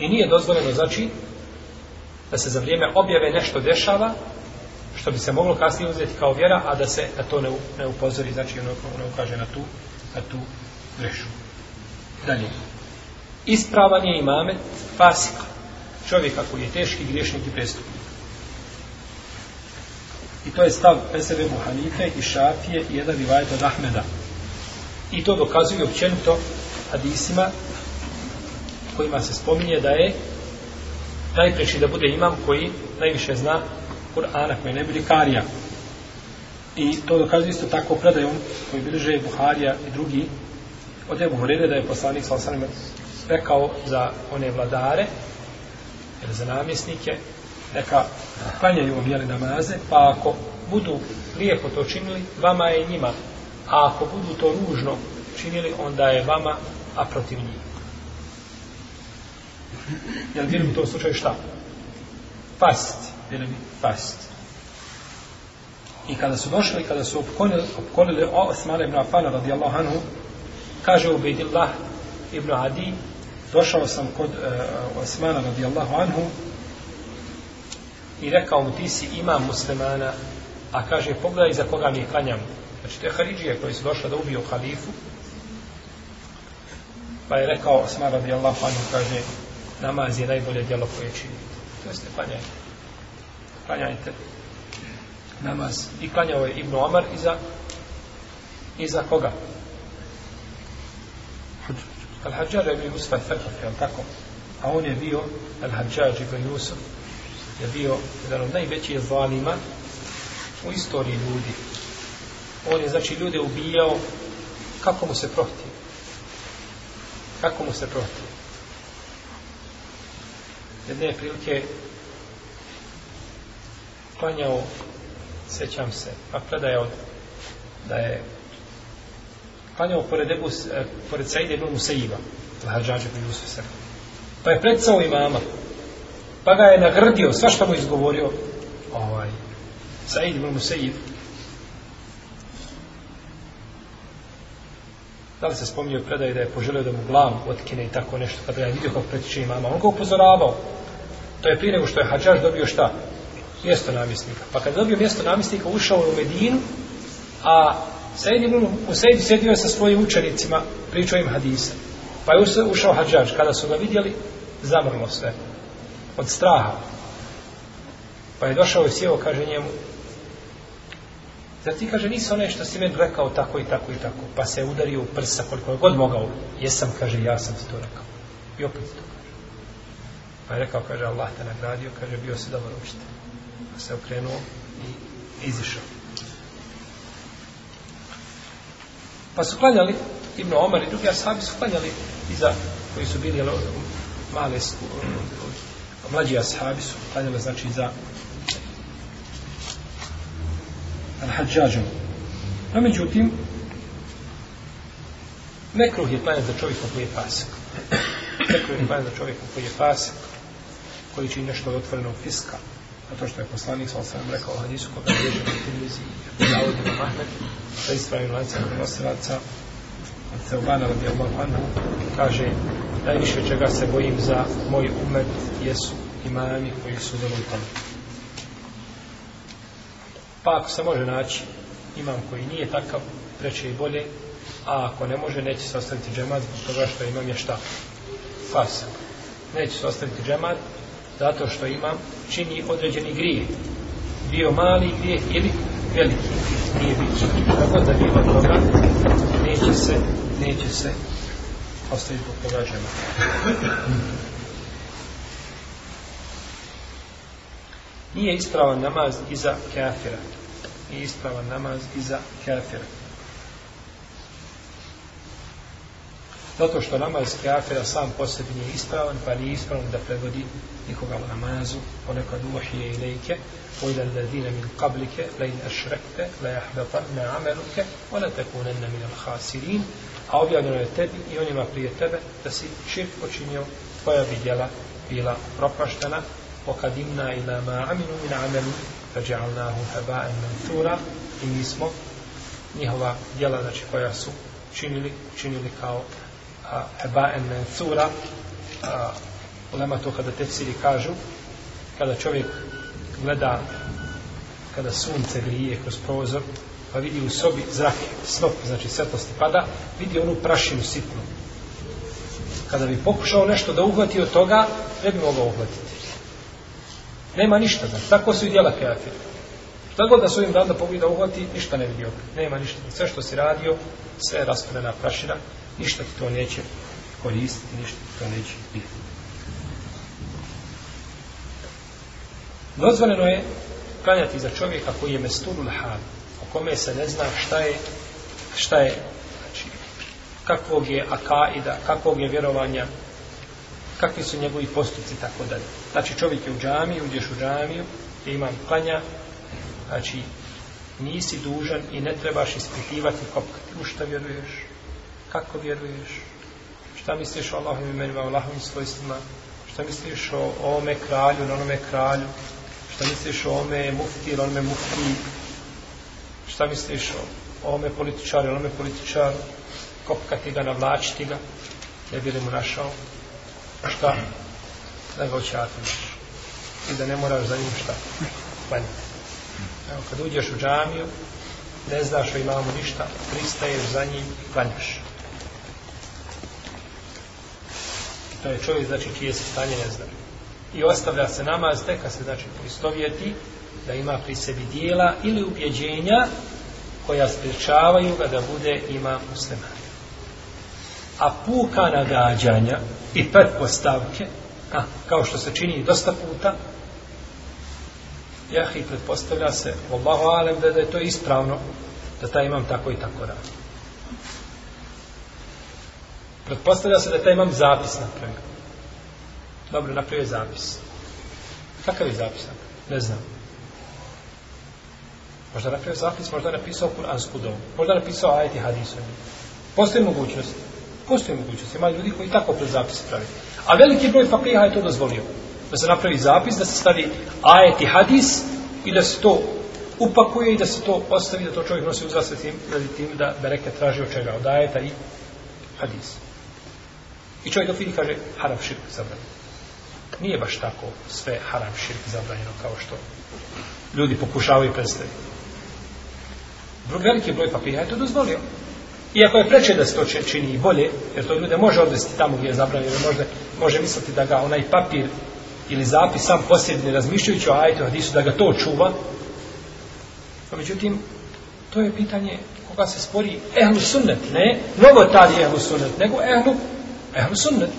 I nije dozvoljeno, znači, da se za vrijeme objave nešto dešava, što bi se moglo kasnije uzeti kao vjera, a da se na to ne, ne upozori, znači ne ono, ono ukaže na tu, na tu grešu. Dalje. Ispravan je imamet fasik. Čovjek ako je teški griješnik i prestupnik. I to je stav Pesebe Buhanife i Šafije i jedan rivajet od Ahmeda. I to dokazuje općenito hadisima kojima se spominje da je najpreći da bude imam koji najviše zna Kur'ana koji ne bude Karija. I to dokazuje isto tako predajom koji bilože Buharija i drugi od Ebu Hurere da je poslanik sa osanima rekao za one vladare ili za namjesnike neka klanjaju vam jeli namaze pa ako budu lijepo to činili vama je njima a ako budu to ružno činili onda je vama a protiv njih Jel dirhem u tom slučaju šta? Fast. Dirhem fast. I kada su došli, kada su opkolili, opkolili Osman ibn Afana radijallahu anhu, kaže Ubedillah ibn Adi, došao sam kod uh, Osmana radijallahu anhu i rekao mu ti si imam muslimana, a kaže pogledaj za koga mi klanjam. Znači te Haridžije koji su došli da ubiju halifu, pa je rekao Osman radijallahu anhu, kaže namaz je najbolje djelo koje čini. To jeste klanjanje. Klanjanje namaz. I klanjao je Ibn Omar i za, i za koga? Al-Hadžar je bio Usfaj Fekhov, je tako? A on je bio, Al-Hadžar je bio Jusuf, je bio jedan od najvećih zvalima u istoriji ljudi. On je, znači, ljude ubijao kako mu se protiv. Kako mu se protiv jedne prilike klanjao sećam se a pa predaje od da je klanjao pored, Ebu, eh, pored Sejde Ibn Musaiba Lahadžađa bin Jusuf Srba pa je predsao imama pa ga je nagrdio sva što mu izgovorio ovaj, Sejde Ibn Musaiba da li se spominje u predaju da je poželio da mu glavu otkine i tako nešto, kada je vidio kako pretiče imama, on ga upozoravao. To je prije nego što je Hadžaž dobio šta? Mjesto namjesnika. Pa kad dobio mjesto namjesnika, ušao je u Medinu, a Sejdi Ibn Husejd sjedio je sa svojim učenicima, pričao im hadise. Pa je ušao Hadžaž, kada su ga vidjeli, zamrlo sve. Od straha. Pa je došao i sjeo, kaže njemu, Zato ti kaže, nisi onaj što si meni rekao tako i tako i tako, pa se udario u prsa koliko je god mogao. Jesam, kaže, ja sam ti to rekao. I opet to kaže. Pa je rekao, kaže, Allah te nagradio, kaže, bio si dobar učite. Pa se okrenuo i izišao. Pa su klanjali, Ibn Omar i drugi ashabi su klanjali iza, koji su bili, jel, male, mlađi ashabi su klanjali, znači, iza Al-Hajjađom. No, međutim, nekruh je planet za čovjeka koji je pasak. Nekruh je planet za čovjeka koji je pasak, koji čini nešto od otvorenog fiska. A to što je poslanik, sa osam rekao, ali nisu koga vježe na televiziji, zavodi na Mahmed, sa istravenim lancem prenosilaca, od Teobana, od Jelmanana, kaže, najviše čega se bojim za moj umet jesu imami koji su zelo pametni pa ako se može naći imam koji nije takav preče i bolje a ako ne može neće se ostaviti džemat zbog toga što imam je šta fasa neće se ostaviti džemat zato što imam čini određeni grije bio mali grije ili veliki nije bići tako da bilo toga neće se neće se ostaviti zbog toga džemata nije ispravan namaz i za kafira. Nije ispravan namaz i za kafira. Zato što namaz kafira sam po sebi nije ispravan, pa nije ispravan da predvodi nikoga u namazu, ponekad uvahije i lejke, ojda ladine min kablike, lejn ašrekte, lejahbetan ne ameluke, ona tekunen ne min alhasirin, a objavljeno je tebi i onima prije tebe da si čir počinio tvoja vidjela bila propaštena وَقَدِمْنَا إِلَى مَا عَمِنُوا مِنْ عَمَلِ فَجَعَلْنَاهُ هَبَاءً مَنْثُورًا I mi smo njihova djela, znači koja su činili, činili kao هَبَاءً مَنْثُورًا U nama to kada tefsiri kažu, kada čovjek gleda, kada sunce grije kroz prozor, pa vidi u sobi zrake, snop, znači svetlosti pada, vidi onu prašinu sitnu. Kada bi pokušao nešto da uhvati od toga, ne bi mogao uhvatiti Nema ništa, znači, tako su i djela kreatira. Šta god da su ovim da pogleda uhvati, ništa ne bi bio. Nema ništa, sve što si radio, sve je rasprena prašina, ništa ti to neće koristiti, ništa ti to neće biti. Dozvoljeno je klanjati za čovjeka koji je mesturul had, o kome se ne zna šta je, šta je, znači, kakvog je akaida, kakvog je vjerovanja, kakvi su njegovi postupci tako dalje. Znači čovjek je u džamiju, uđeš u džamiju, imam klanja, znači nisi dužan i ne trebaš ispitivati kopka. U šta vjeruješ? Kako vjeruješ? Šta misliš o Allahom imenima, o Allahom svojstvima? Šta misliš o ome kralju, na onome kralju? Šta misliš o ome mufti, na onome mufti? Šta misliš o ome političaru, na onome političaru? Kopkati ga, navlačiti ga, ne bi li mu našao? A šta? Da ga očatiš. I da ne moraš za njim šta? Klanjati. Evo, kad uđeš u džamiju, ne znaš o imamu ništa, pristaješ za njim i klanjaš. To je čovjek, znači, čije se stanje ne zna. I ostavlja se namaz, teka se, znači, poistovjeti, da ima pri sebi dijela ili ubjeđenja koja sprečavaju ga da bude ima muslima. A puka nagađanja, i pretpostavke, a, kao što se čini dosta puta, jah i pretpostavlja se, Allaho alem, da, da je to ispravno, da taj imam tako i tako radi. Pretpostavlja se da taj imam zapis napravio. Dobro, napravio je zapis. Kakav je zapis napravio? Ne znam. Možda napravio zapis, možda napisao kuransku domu. Možda napisao ajeti hadisu. Postoji mogućnost. Postoje mogućnost, ima ljudi koji tako pre zapise pravi. A veliki broj fakriha je to dozvolio. Da se napravi zapis, da se stavi ajet i hadis i da se to upakuje i da se to ostavi, da to čovjek nosi uzrasta tim, tim da bereke traži od čega, od ajeta i hadis. I čovjek dok vidi kaže haram širk zabranjen. Nije baš tako sve haram širk zabranjeno kao što ljudi pokušavaju predstaviti. Drugi veliki broj fakriha je to dozvolio. Iako je preče da se to čini i bolje, jer to ljude može odvesti tamo gdje je zabranjeno, može, može misliti da ga onaj papir ili zapis sam posljedni razmišljajući o ajte o hadisu, da ga to čuva. A pa međutim, to je pitanje koga se spori ehlu sunnet, ne novo tali ehlu sunnet, nego ehlu, ehlu sunnet.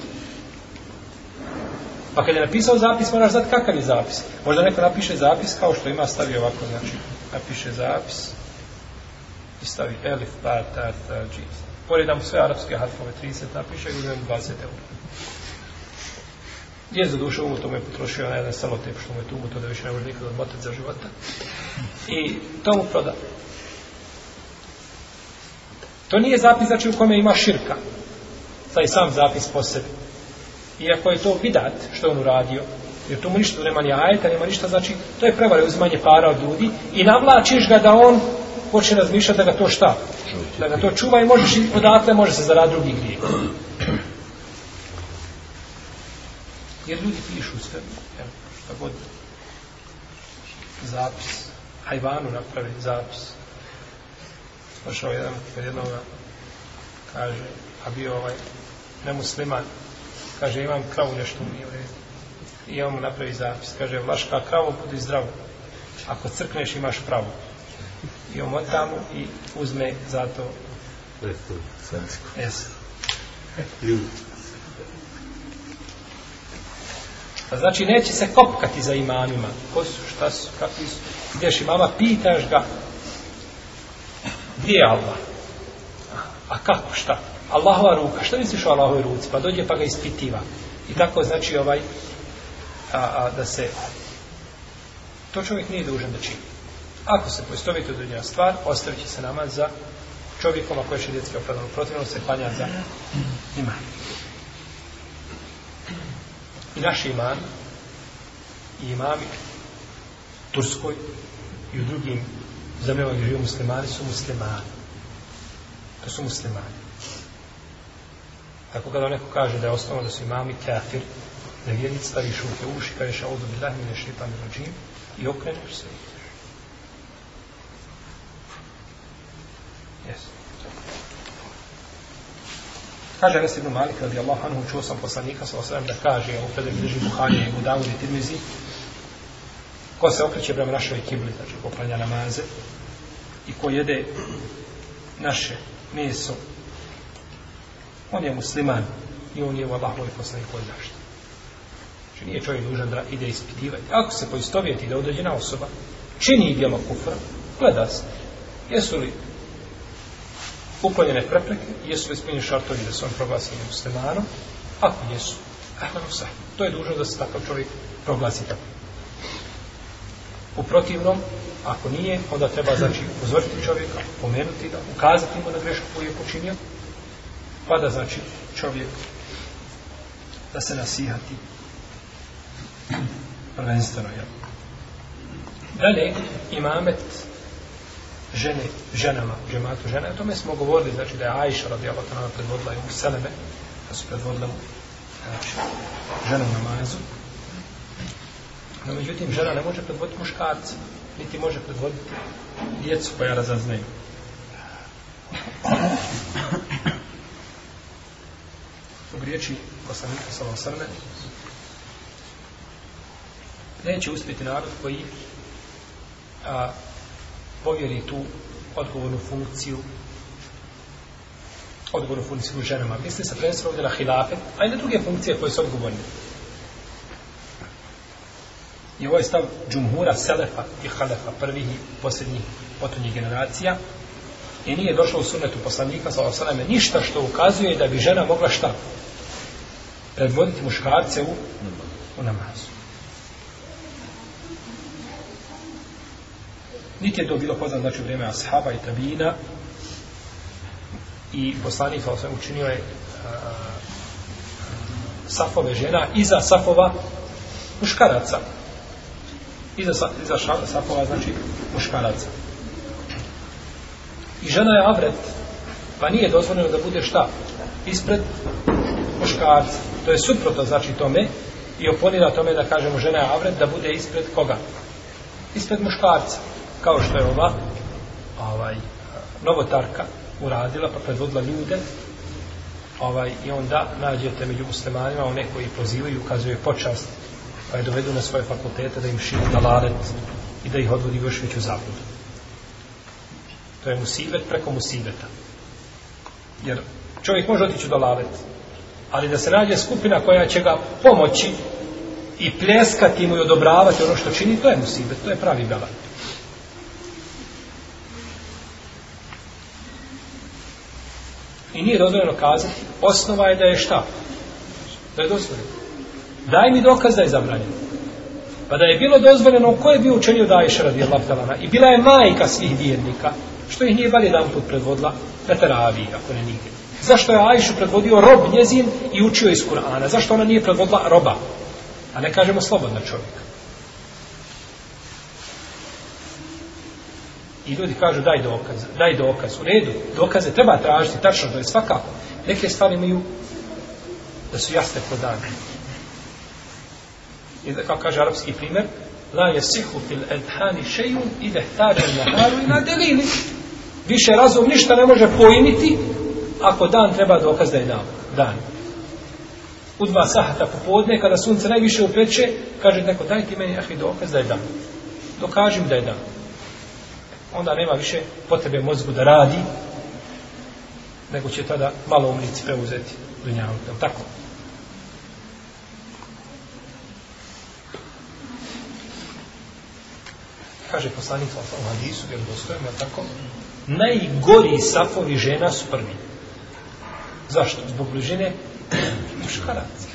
Pa kad je napisao zapis, moraš znati kakav je zapis. Možda neko napiše zapis kao što ima stavio ovako, znači, napiše zapis i stavi elif, ba, ta, ta, džiz. Poredam sve arapske harfove, 30 napiše i uzmem 20 eur. Nije za dušo, ovo to mu je potrošio na jedan samotep, što mu je tugo, to da više ne može nikada odmotati za života. I to mu proda. To nije zapis, znači, u kome ima širka. Taj sam zapis po sebi. Iako je to vidat, što on uradio, jer tu mu ništa, nema ni ajeta, nema ništa, znači, to je prevara uzmanje para od ljudi i navlačiš ga da on počne razmišljati da ga to šta? Da ga to čuva i možeš odatle može se zaraditi drugi grije. Jer ljudi pišu sve, jel, šta god, zapis, hajvanu napravi zapis. Pašao ovaj jedan, kad jednoga, kaže, a bio ovaj, nemusliman, kaže, imam kravu nešto mi je I on mu napravi zapis, kaže, vlaška kravu, budi zdravo. Ako crkneš, imaš pravo i omota mu i uzme za to A znači neće se kopkati za imamima. Ko su, šta su, kakvi su. Ideš imama, pitaš ga. Gdje je Allah? A kako, šta? Allahova ruka. Šta misliš o Allahovoj ruci? Pa dođe pa ga ispitiva. I tako znači ovaj a, a, da se to čovjek nije dužan da čini. Ako se poistovite određena stvar, ostavit će se namaz za čovjekom, ako je šedijetski opravdan, protivno se klanja za iman. I naš iman, i imami, Turskoj i u drugim zemljama gdje živio muslimani su muslimani. To su muslimani. Tako kada neko kaže da je osnovno da su imami kafir, da vjernic stavi šuke uši, kažeš audu billahi mine šeitan i okreneš se ih. Yes. Kaže Anas ibn Malik radi Allah anhu, čuo sam poslanika sa osram da kaže, u kada bliži Buhari i Budavu i Tirmizi, ko se okreće prema našoj kibli, znači poklanja namaze, i ko jede naše meso, on je musliman i on je u Allahovoj poslanikoj zaštiti. Znači nije čovjek dužan da ide ispitivati. Ako se poistovjeti da određena osoba čini dijelo kufra, gleda se. Jesu li uklonjene prepreke, jesu li ispunjeni šartovi da se on proglasi muslimanom, ako jesu, ahmanu sahib. To je dužno da se takav čovjek proglasi tako. U protivnom, ako nije, onda treba znači uzvrti čovjeka, pomenuti da, ukazati mu na grešku koju je počinio, pa da znači čovjek da se nasihati prvenstveno, jel? Dalje, imamet žene, ženama, žematu žene. O tome smo govorili, znači da je Ajša radi Allah tanana predvodila Ibu Seleme, da su predvodila mu znači, ženu namazu. No, međutim, žena ne može predvoditi muškarca, niti može predvoditi djecu koja razaznaju. U riječi poslanika Salom Srne neće uspjeti narod koji a, povjeri tu odgovornu funkciju odgovornu funkciju ženama. Misli se predstavno ovdje na hilafe, a i na druge funkcije koje su odgovorne. I ovo ovaj je stav džumhura, selefa i halefa, prvih i posljednjih potonjih generacija. I nije došlo u sunnetu poslanika, sa ovom ništa što ukazuje da bi žena mogla šta? Predvoditi muškarce u, u namazu. Niti je to bilo poznat, znači, u vrijeme ashaba i tabina. I poslanik, kao sam učinio, je a, safove žena iza safova muškaraca. Iza, iza ša, safova, znači, muškaraca. I žena je avret, pa nije dozvoljeno da bude šta? Ispred muškarca. To je suprotno, znači, tome, i oponira tome da kažemo žena je avret, da bude ispred koga? Ispred muškarca kao što je ova ovaj, novotarka uradila pa predvodila ljude ovaj, i onda nađete među muslimanima one koji pozivaju i ukazuju počast pa je dovedu na svoje fakultete da im šinu dalaret i da ih odvodi još veću zabludu. To je musibet preko musibeta. Jer čovjek može otići do lalet, ali da se nađe skupina koja će ga pomoći i pljeskati mu i odobravati ono što čini, to je musibet, to je pravi belat. I nije dozvoljeno kazati, osnova je da je šta? Da je dozvoljeno. Daj mi dokaz da je zabranjeno. Pa da je bilo dozvoljeno, ko je bio učenio da Aisha radi Allah I bila je majka svih vjernika, što ih nije bar jedan put predvodila na teraviji, ako ne nigdje. Zašto je Aishu predvodio rob njezin i učio iz Kur'ana? Zašto ona nije predvodila roba? A ne kažemo slobodna čovjeka. I ljudi kažu daj dokaz, daj dokaz. U redu, dokaze treba tražiti, tačno, to je svakako. Neke stvari imaju da su jasne podane. I da kao kaže arapski primjer, la jesihu fil edhani šejun i dehtare na haru i na delini. Više razum ništa ne može pojmiti ako dan treba dokaz da je dao. Dan. U dva sahata popodne, kada sunce najviše upeče, kaže neko, daj ti meni ahi dokaz da je dan. Dokažim da je dan onda nema više potrebe mozgu da radi, nego će tada malo umnici preuzeti dunjavu, je tako? Kaže poslanik Allah u hadisu, jer dostojem, je tako? Najgori safovi žena su prvi. Zašto? Zbog bližine muškaraca.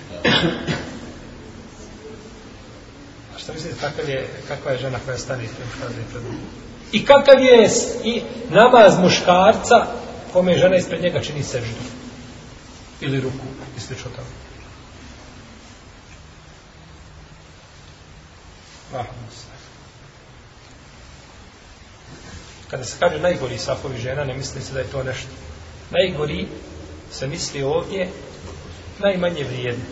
A šta mislite, kakva je, kakva je žena koja stane pred muškaraca i pred muškaraca? I kakav je i namaz muškarca kome je žena ispred njega čini seždu. Ili ruku i slično tamo. Kada se kaže najgori safovi žena, ne misli se da je to nešto. Najgori se misli ovdje najmanje vrijedno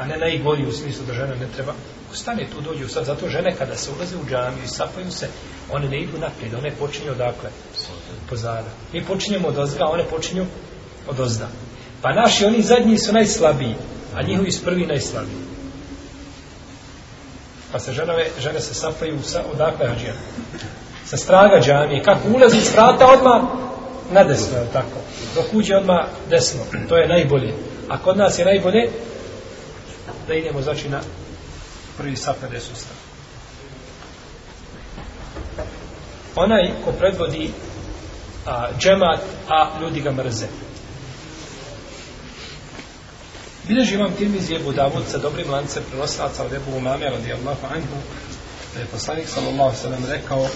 a ne najgori u smislu da žena ne treba ustane tu dođu sad zato žene kada se ulaze u džamiju i sapaju se one ne idu naprijed one počinju odakle pozada mi počinjemo od ozga one počinju od ozda pa naši oni zadnji su najslabiji a njihovi su prvi najslabiji pa se žene, žene se sapaju sa, odakle hađija sa straga džamije kako ulazi iz vrata odmah na desno je tako dok uđe odmah desno to je najbolje a kod nas je najbolje da idemo znači na prvi sat na desu stranu. Onaj ko predvodi a, džemat, a ljudi ga mrze. Bileži imam tim iz Jebu Davud sa dobrim lancem prenosilaca od Jebu Umame, radi Allahu Anhu, da je poslanik sallallahu sallam rekao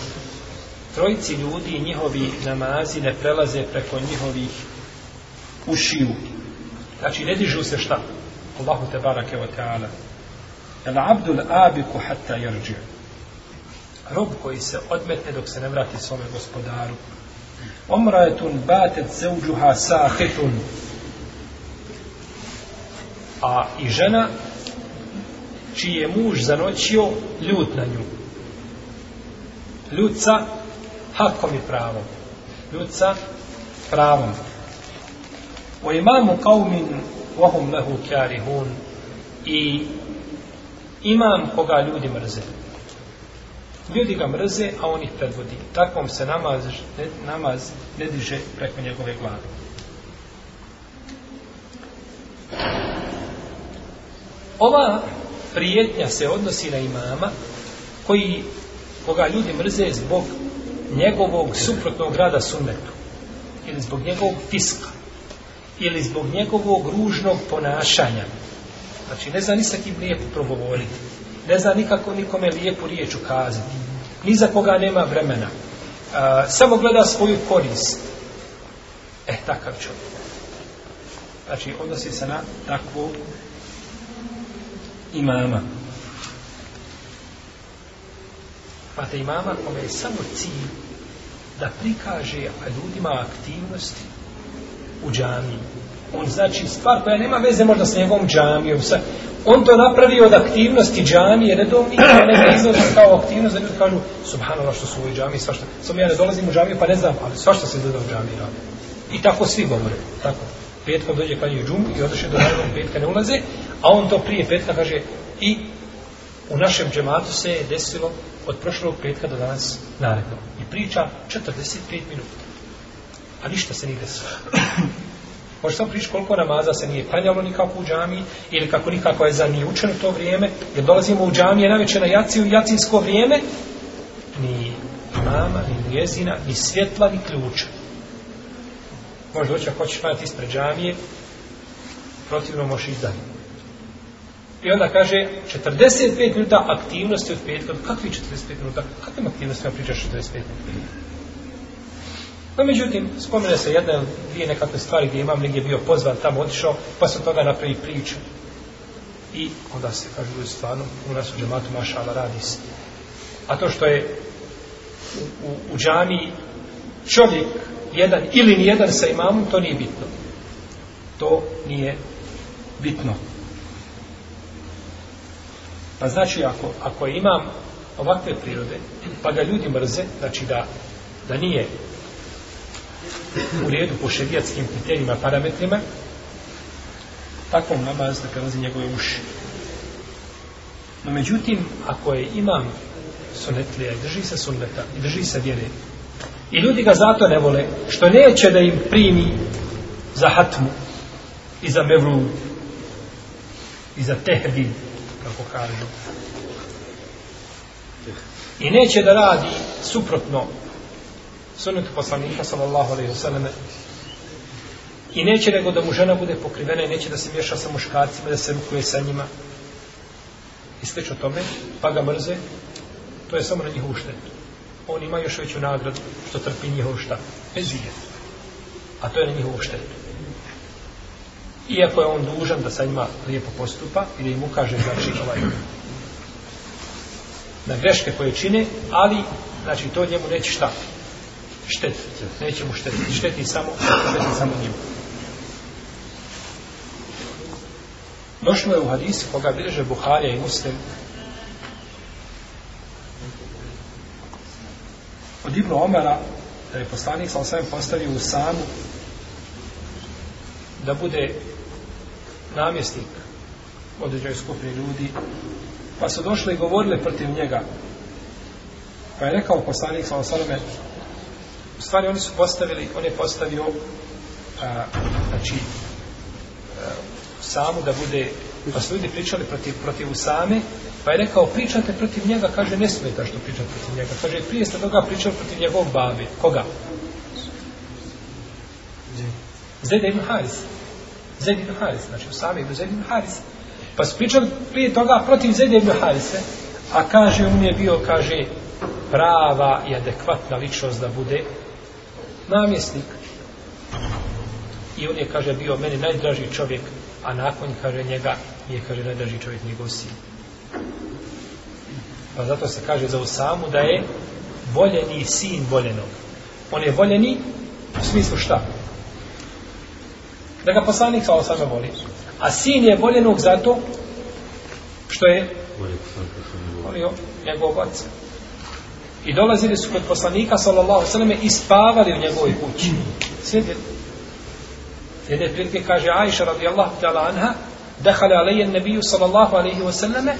trojici ljudi i njihovi namazi ne prelaze preko njihovih ušiju. Znači, ne dižu se šta? Allahu te barake wa ta'ala el abdul abiku hatta jerđi rob koji se odmete dok se ne vrati svome gospodaru omrajetun batet zeuđuha sahitun a i žena čiji je muž zanoćio ljut na nju ljut sa hakom i pravom ljut sa pravom o imamu kao min وهم له كارهون i imam koga ljudi mrze ljudi ga mrze a on ih predvodi takvom se namaz ne, namaz ne diže preko njegove glave ova prijetnja se odnosi na imama koji koga ljudi mrze zbog njegovog suprotnog rada sunnetu ili zbog njegovog fiska ili zbog njegovog ružnog ponašanja. Znači, ne zna ni sa kim lijepo progovoriti. Ne zna nikako nikome lijepu riječ ukazati. Ni za koga nema vremena. A, samo gleda svoju korist. E, eh, takav čovjek. Znači, odnosi se na takvu imama. Pa te imama kome je samo cilj da prikaže ljudima aktivnosti u džami. On znači stvar koja nema veze možda sa njegovom džamijom. Sa, on to napravi od aktivnosti džamije, ne to mi ne izlazi kao aktivnost, da ljudi kažu, subhanala što su u džamiji, svašta. Samo ja ne dolazim u džamiju pa ne znam, ali svašta se izgleda u džamiji radi. I tako svi govore, tako. Petko dođe kad je džumu i odreše do najbolj petka ne ulaze, a on to prije petka kaže i u našem džematu se je desilo od prošlog petka do danas naredno. I priča 45 minuta. A ništa se nije desilo. Možeš samo prići koliko namaza se nije panjalo nikako u džami, ili kako nikako je za nije učeno to vrijeme, jer dolazimo u džami, je najveće na jaci, u jacinsko vrijeme, ni mama, ni jezina, ni svjetla, ni ključa. Možeš doći ako hoćeš panjati ispred džamije, protivno možeš ići dalje. I onda kaže, 45 minuta aktivnosti od petka, kakvi 45 minuta, kakvim aktivnostima pričaš 45 minuta? No, međutim, spomene se jedna ili dvije nekakve stvari gdje imam negdje bio pozvan, tamo otišao, pa se toga napravi priču. I onda se kaže, u stvarno, u nas u džematu mašala radi se. A to što je u, u, džami čovjek jedan ili nijedan sa imamom, to nije bitno. To nije bitno. Pa znači, ako, ako imam ovakve prirode, pa ga ljudi mrze, znači da, da nije u redu po šerijatskim kriterijima, parametrima, takvom namaz da prelazi njegove uši. No međutim, ako je imam sunetlija i drži se sunneta i drži se vjere, i ljudi ga zato ne vole, što neće da im primi za hatmu i za mevru i za tehbi, kako kažu. I neće da radi suprotno sunnetu poslanika sallallahu alaihi wasallam i neće nego da mu žena bude pokrivena i neće da se miješa sa muškarcima da se rukuje sa njima i sveć o tome pa ga mrze to je samo na njihovu štetu on ima još veću nagradu što trpi njihovu šta ezije a to je na njihovu štetu iako je on dužan da sa njima lijepo postupa i da im ukaže znači ovaj na greške koje čine ali znači to njemu neće štapiti štetiti. Neće mu štetiti. Šteti samo, šteti samo njim. Došlo je u hadisi koga bilježe Buharija i Muslim. Od Ibnu Omera da je poslanik sa osvijem postavio u samu da bude namjestnik određenoj skupini ljudi pa su došli i govorili protiv njega pa je rekao poslanik sa osvijem stvari oni su postavili, on je postavio a, znači a, samu da bude, pa su ljudi pričali protiv, protiv usame, pa je rekao pričate protiv njega, kaže ne smeta što pričate protiv njega, kaže prije ste toga pričali protiv njegovog babi, koga? Zed ibn Haris. Zed ibn Haris, znači Usame ibn Zed ibn Haris. Pa su pričali prije toga protiv Zed ibn Harise, a kaže, on je bio, kaže, prava i adekvatna ličnost da bude namjesnik. I on je, kaže, bio meni najdraži čovjek, a nakon, kaže, njega je, kaže, najdraži čovjek njegov sin. Pa zato se kaže za Usamu da je voljeni sin voljenog. On je voljeni u smislu šta? Da ga poslanik sa Osama voli. A sin je voljenog zato što je volio njegov otca. I dolazili su kod poslanika, sallallahu sallam, i spavali u njegovoj kući. Sjedili. Jedne prilike kaže Aisha, radijallahu ta'ala anha, dehala alejen nebiju, sallallahu alaihi wa sallame,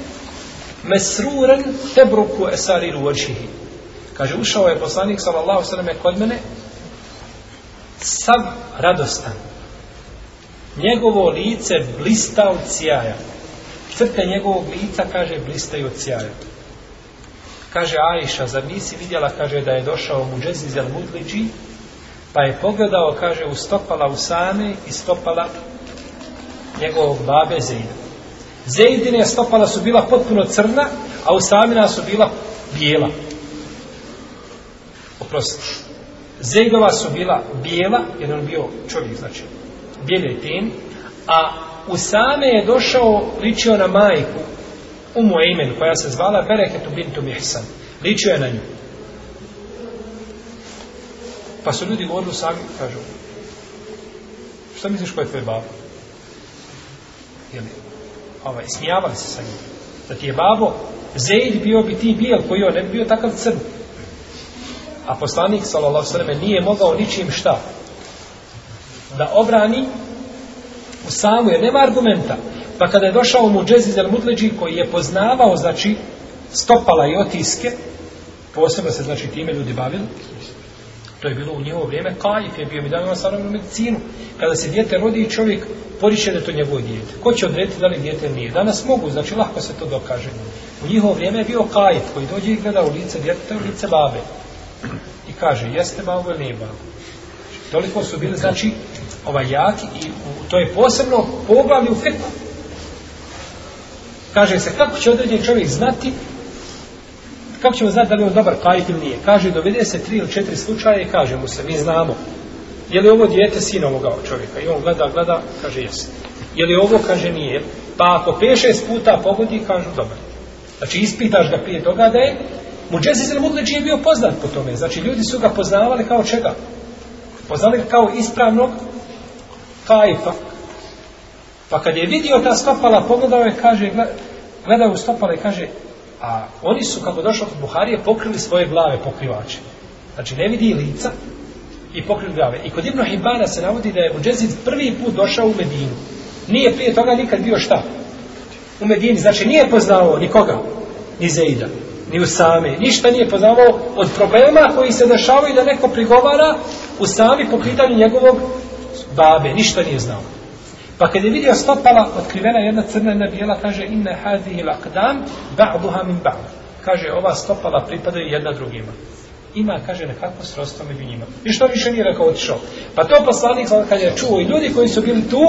mesruren tebruku esariru očihi. Kaže, ušao je poslanik, sallallahu sallam, kod mene, sav radostan. Njegovo lice blista od cijaja. Crte njegovog lica, kaže, blista od cijaja. Kaže Aisha, zar nisi vidjela, kaže, da je došao Muđeziz el Mudliđi, pa je pogledao, kaže, u stopala Usame i stopala njegovog babe Zejda. Zejdine stopala su bila potpuno crna, a Usamina su bila bijela. Oprosti. Zejdova su bila bijela, jer on bio čovjek, znači, bijeli ten, a Usame je došao, ličio na majku, Umu Eimen koja se zvala Bereketu bintu Mihsan. Ličio je na nju. Pa su ljudi govorili sami, kažu, šta misliš ko je tvoj babo? Jel, ovaj, smijavali se sa njim. Da ti je babo, Zeid bio bi ti bijel koji on ne bi bio takav crn. A poslanik, sallallahu sallam, nije mogao ničim šta da obrani u samu, jer nema argumenta. Pa kada je došao mu Džeziz al-Mudleđi, koji je poznavao, znači, stopala i otiske, posebno se, znači, time ljudi bavili, to je bilo u njevo vrijeme, kajf je bio mi dano sa medicinu. Kada se djete rodi i čovjek poriče da to njegovo djete. Ko će odrediti da li djete nije? Danas mogu, znači lahko se to dokaže. U njihovo vrijeme je bio kajf koji dođe i gleda u lice djeteta u lice babe. I kaže, jeste babo ili nije babo? toliko su bili, znači, ovaj jaki i to je posebno poglavlje u fiku. Kaže se, kako će određen čovjek znati kako ćemo znati da li on dobar kajit ili nije? Kaže, dovede se tri ili četiri slučaje i kaže mu se, mi znamo. Je li ovo djete sin ovoga čovjeka? I on gleda, gleda, kaže, jesi. Je li ovo, kaže, nije. Pa ako pe šest puta pogodi, kaže, dobar. Znači, ispitaš ga prije toga da je Mu Džezizel Mugliđi je bio poznat po tome. Znači, ljudi su ga poznavali kao čega? poznali kao ispravnog kajfa. Pa kad je vidio ta stopala, pogledao je, kaže, gledao u stopala i kaže, a oni su, kako došlo od Buharije, pokrili svoje glave pokrivače. Znači, ne vidi lica i pokrili glave. I kod Ibnu Himbana se navodi da je Uđezid prvi put došao u Medinu. Nije prije toga nikad bio šta? U Medini. Znači, nije poznao nikoga, ni Zeida ni u same. Ništa nije poznavao od problema koji se dešavaju da neko prigovara u sami po pitanju njegovog babe. Ništa nije znao. Pa kad je vidio stopala, otkrivena jedna crna, jedna bijela, kaže, inne hazi il akdam, ba'duha min ba'd. Kaže, ova stopala pripada jedna drugima. Ima, kaže, nekako srostom među njima. I što više nije rekao, otišao. Pa to poslanik, kad je čuo i ljudi koji su bili tu,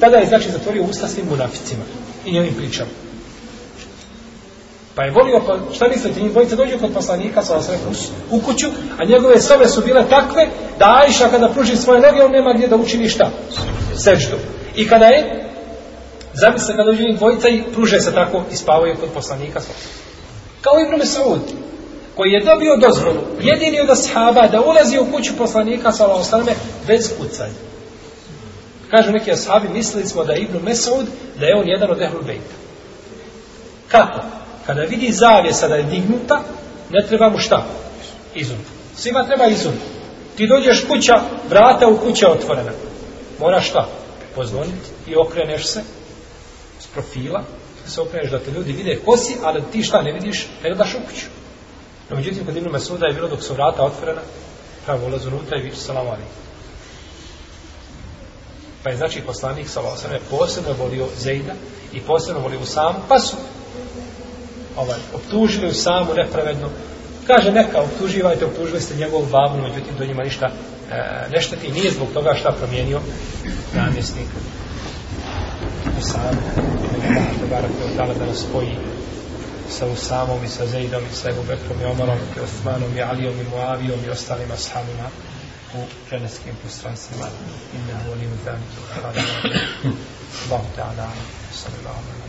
tada je, znači, zatvorio usta svim munaficima i njenim pričama. Pa je volio, pa šta mislite, njih dvojica dođu kod poslanika, sa osrem u, u kuću, a njegove sobe su bile takve, da Ajša kada pruži svoje noge, on nema gdje da učini šta. Sečtu. I kada je, zamislite kada dođu njih dvojica i pruže se tako i spavaju kod poslanika, sa Kao Ibn Mesaud, koji je dobio dozvolu, jedini od ashaba da ulazi u kuću poslanika, sa osrem, bez kucanja. Kažu neki ashabi, mislili smo da je Ibn Mesaud, da je on jedan od Ehlul Bejta. Kako? kada vidi zavjesa da je dignuta, ne treba mu šta? Izum. Svima treba izum. Ti dođeš kuća, vrata u kuće otvorena. Moraš šta? Pozvoniti i okreneš se s profila, se okreneš da te ljudi vide ko si, ali ti šta ne vidiš, ne gledaš u kuću. No, međutim, kod Ibnu Mesuda je bilo dok su vrata otvorena, pravo ulaz unutra i viče salamu alaikum. Pa je znači poslanik sa je posebno volio Zejda i posebno volio Usam, pa su ovaj, optužili u samu nepravedno. Kaže, neka, optuživajte, optužili ste njegovu babu, međutim, do njima ništa e, ne šteti. Nije zbog toga šta promijenio namjesnik u samu. Nije da je dala da nas spoji sa Usamom i sa Zejdom i sa Ebu Bekrom i Omarom i Osmanom i Alijom i Muavijom i ostalima sahamima u dženevskim prostranstvima. Inna volim zanitu. Hvala. Hvala. Hvala. Hvala. Hvala.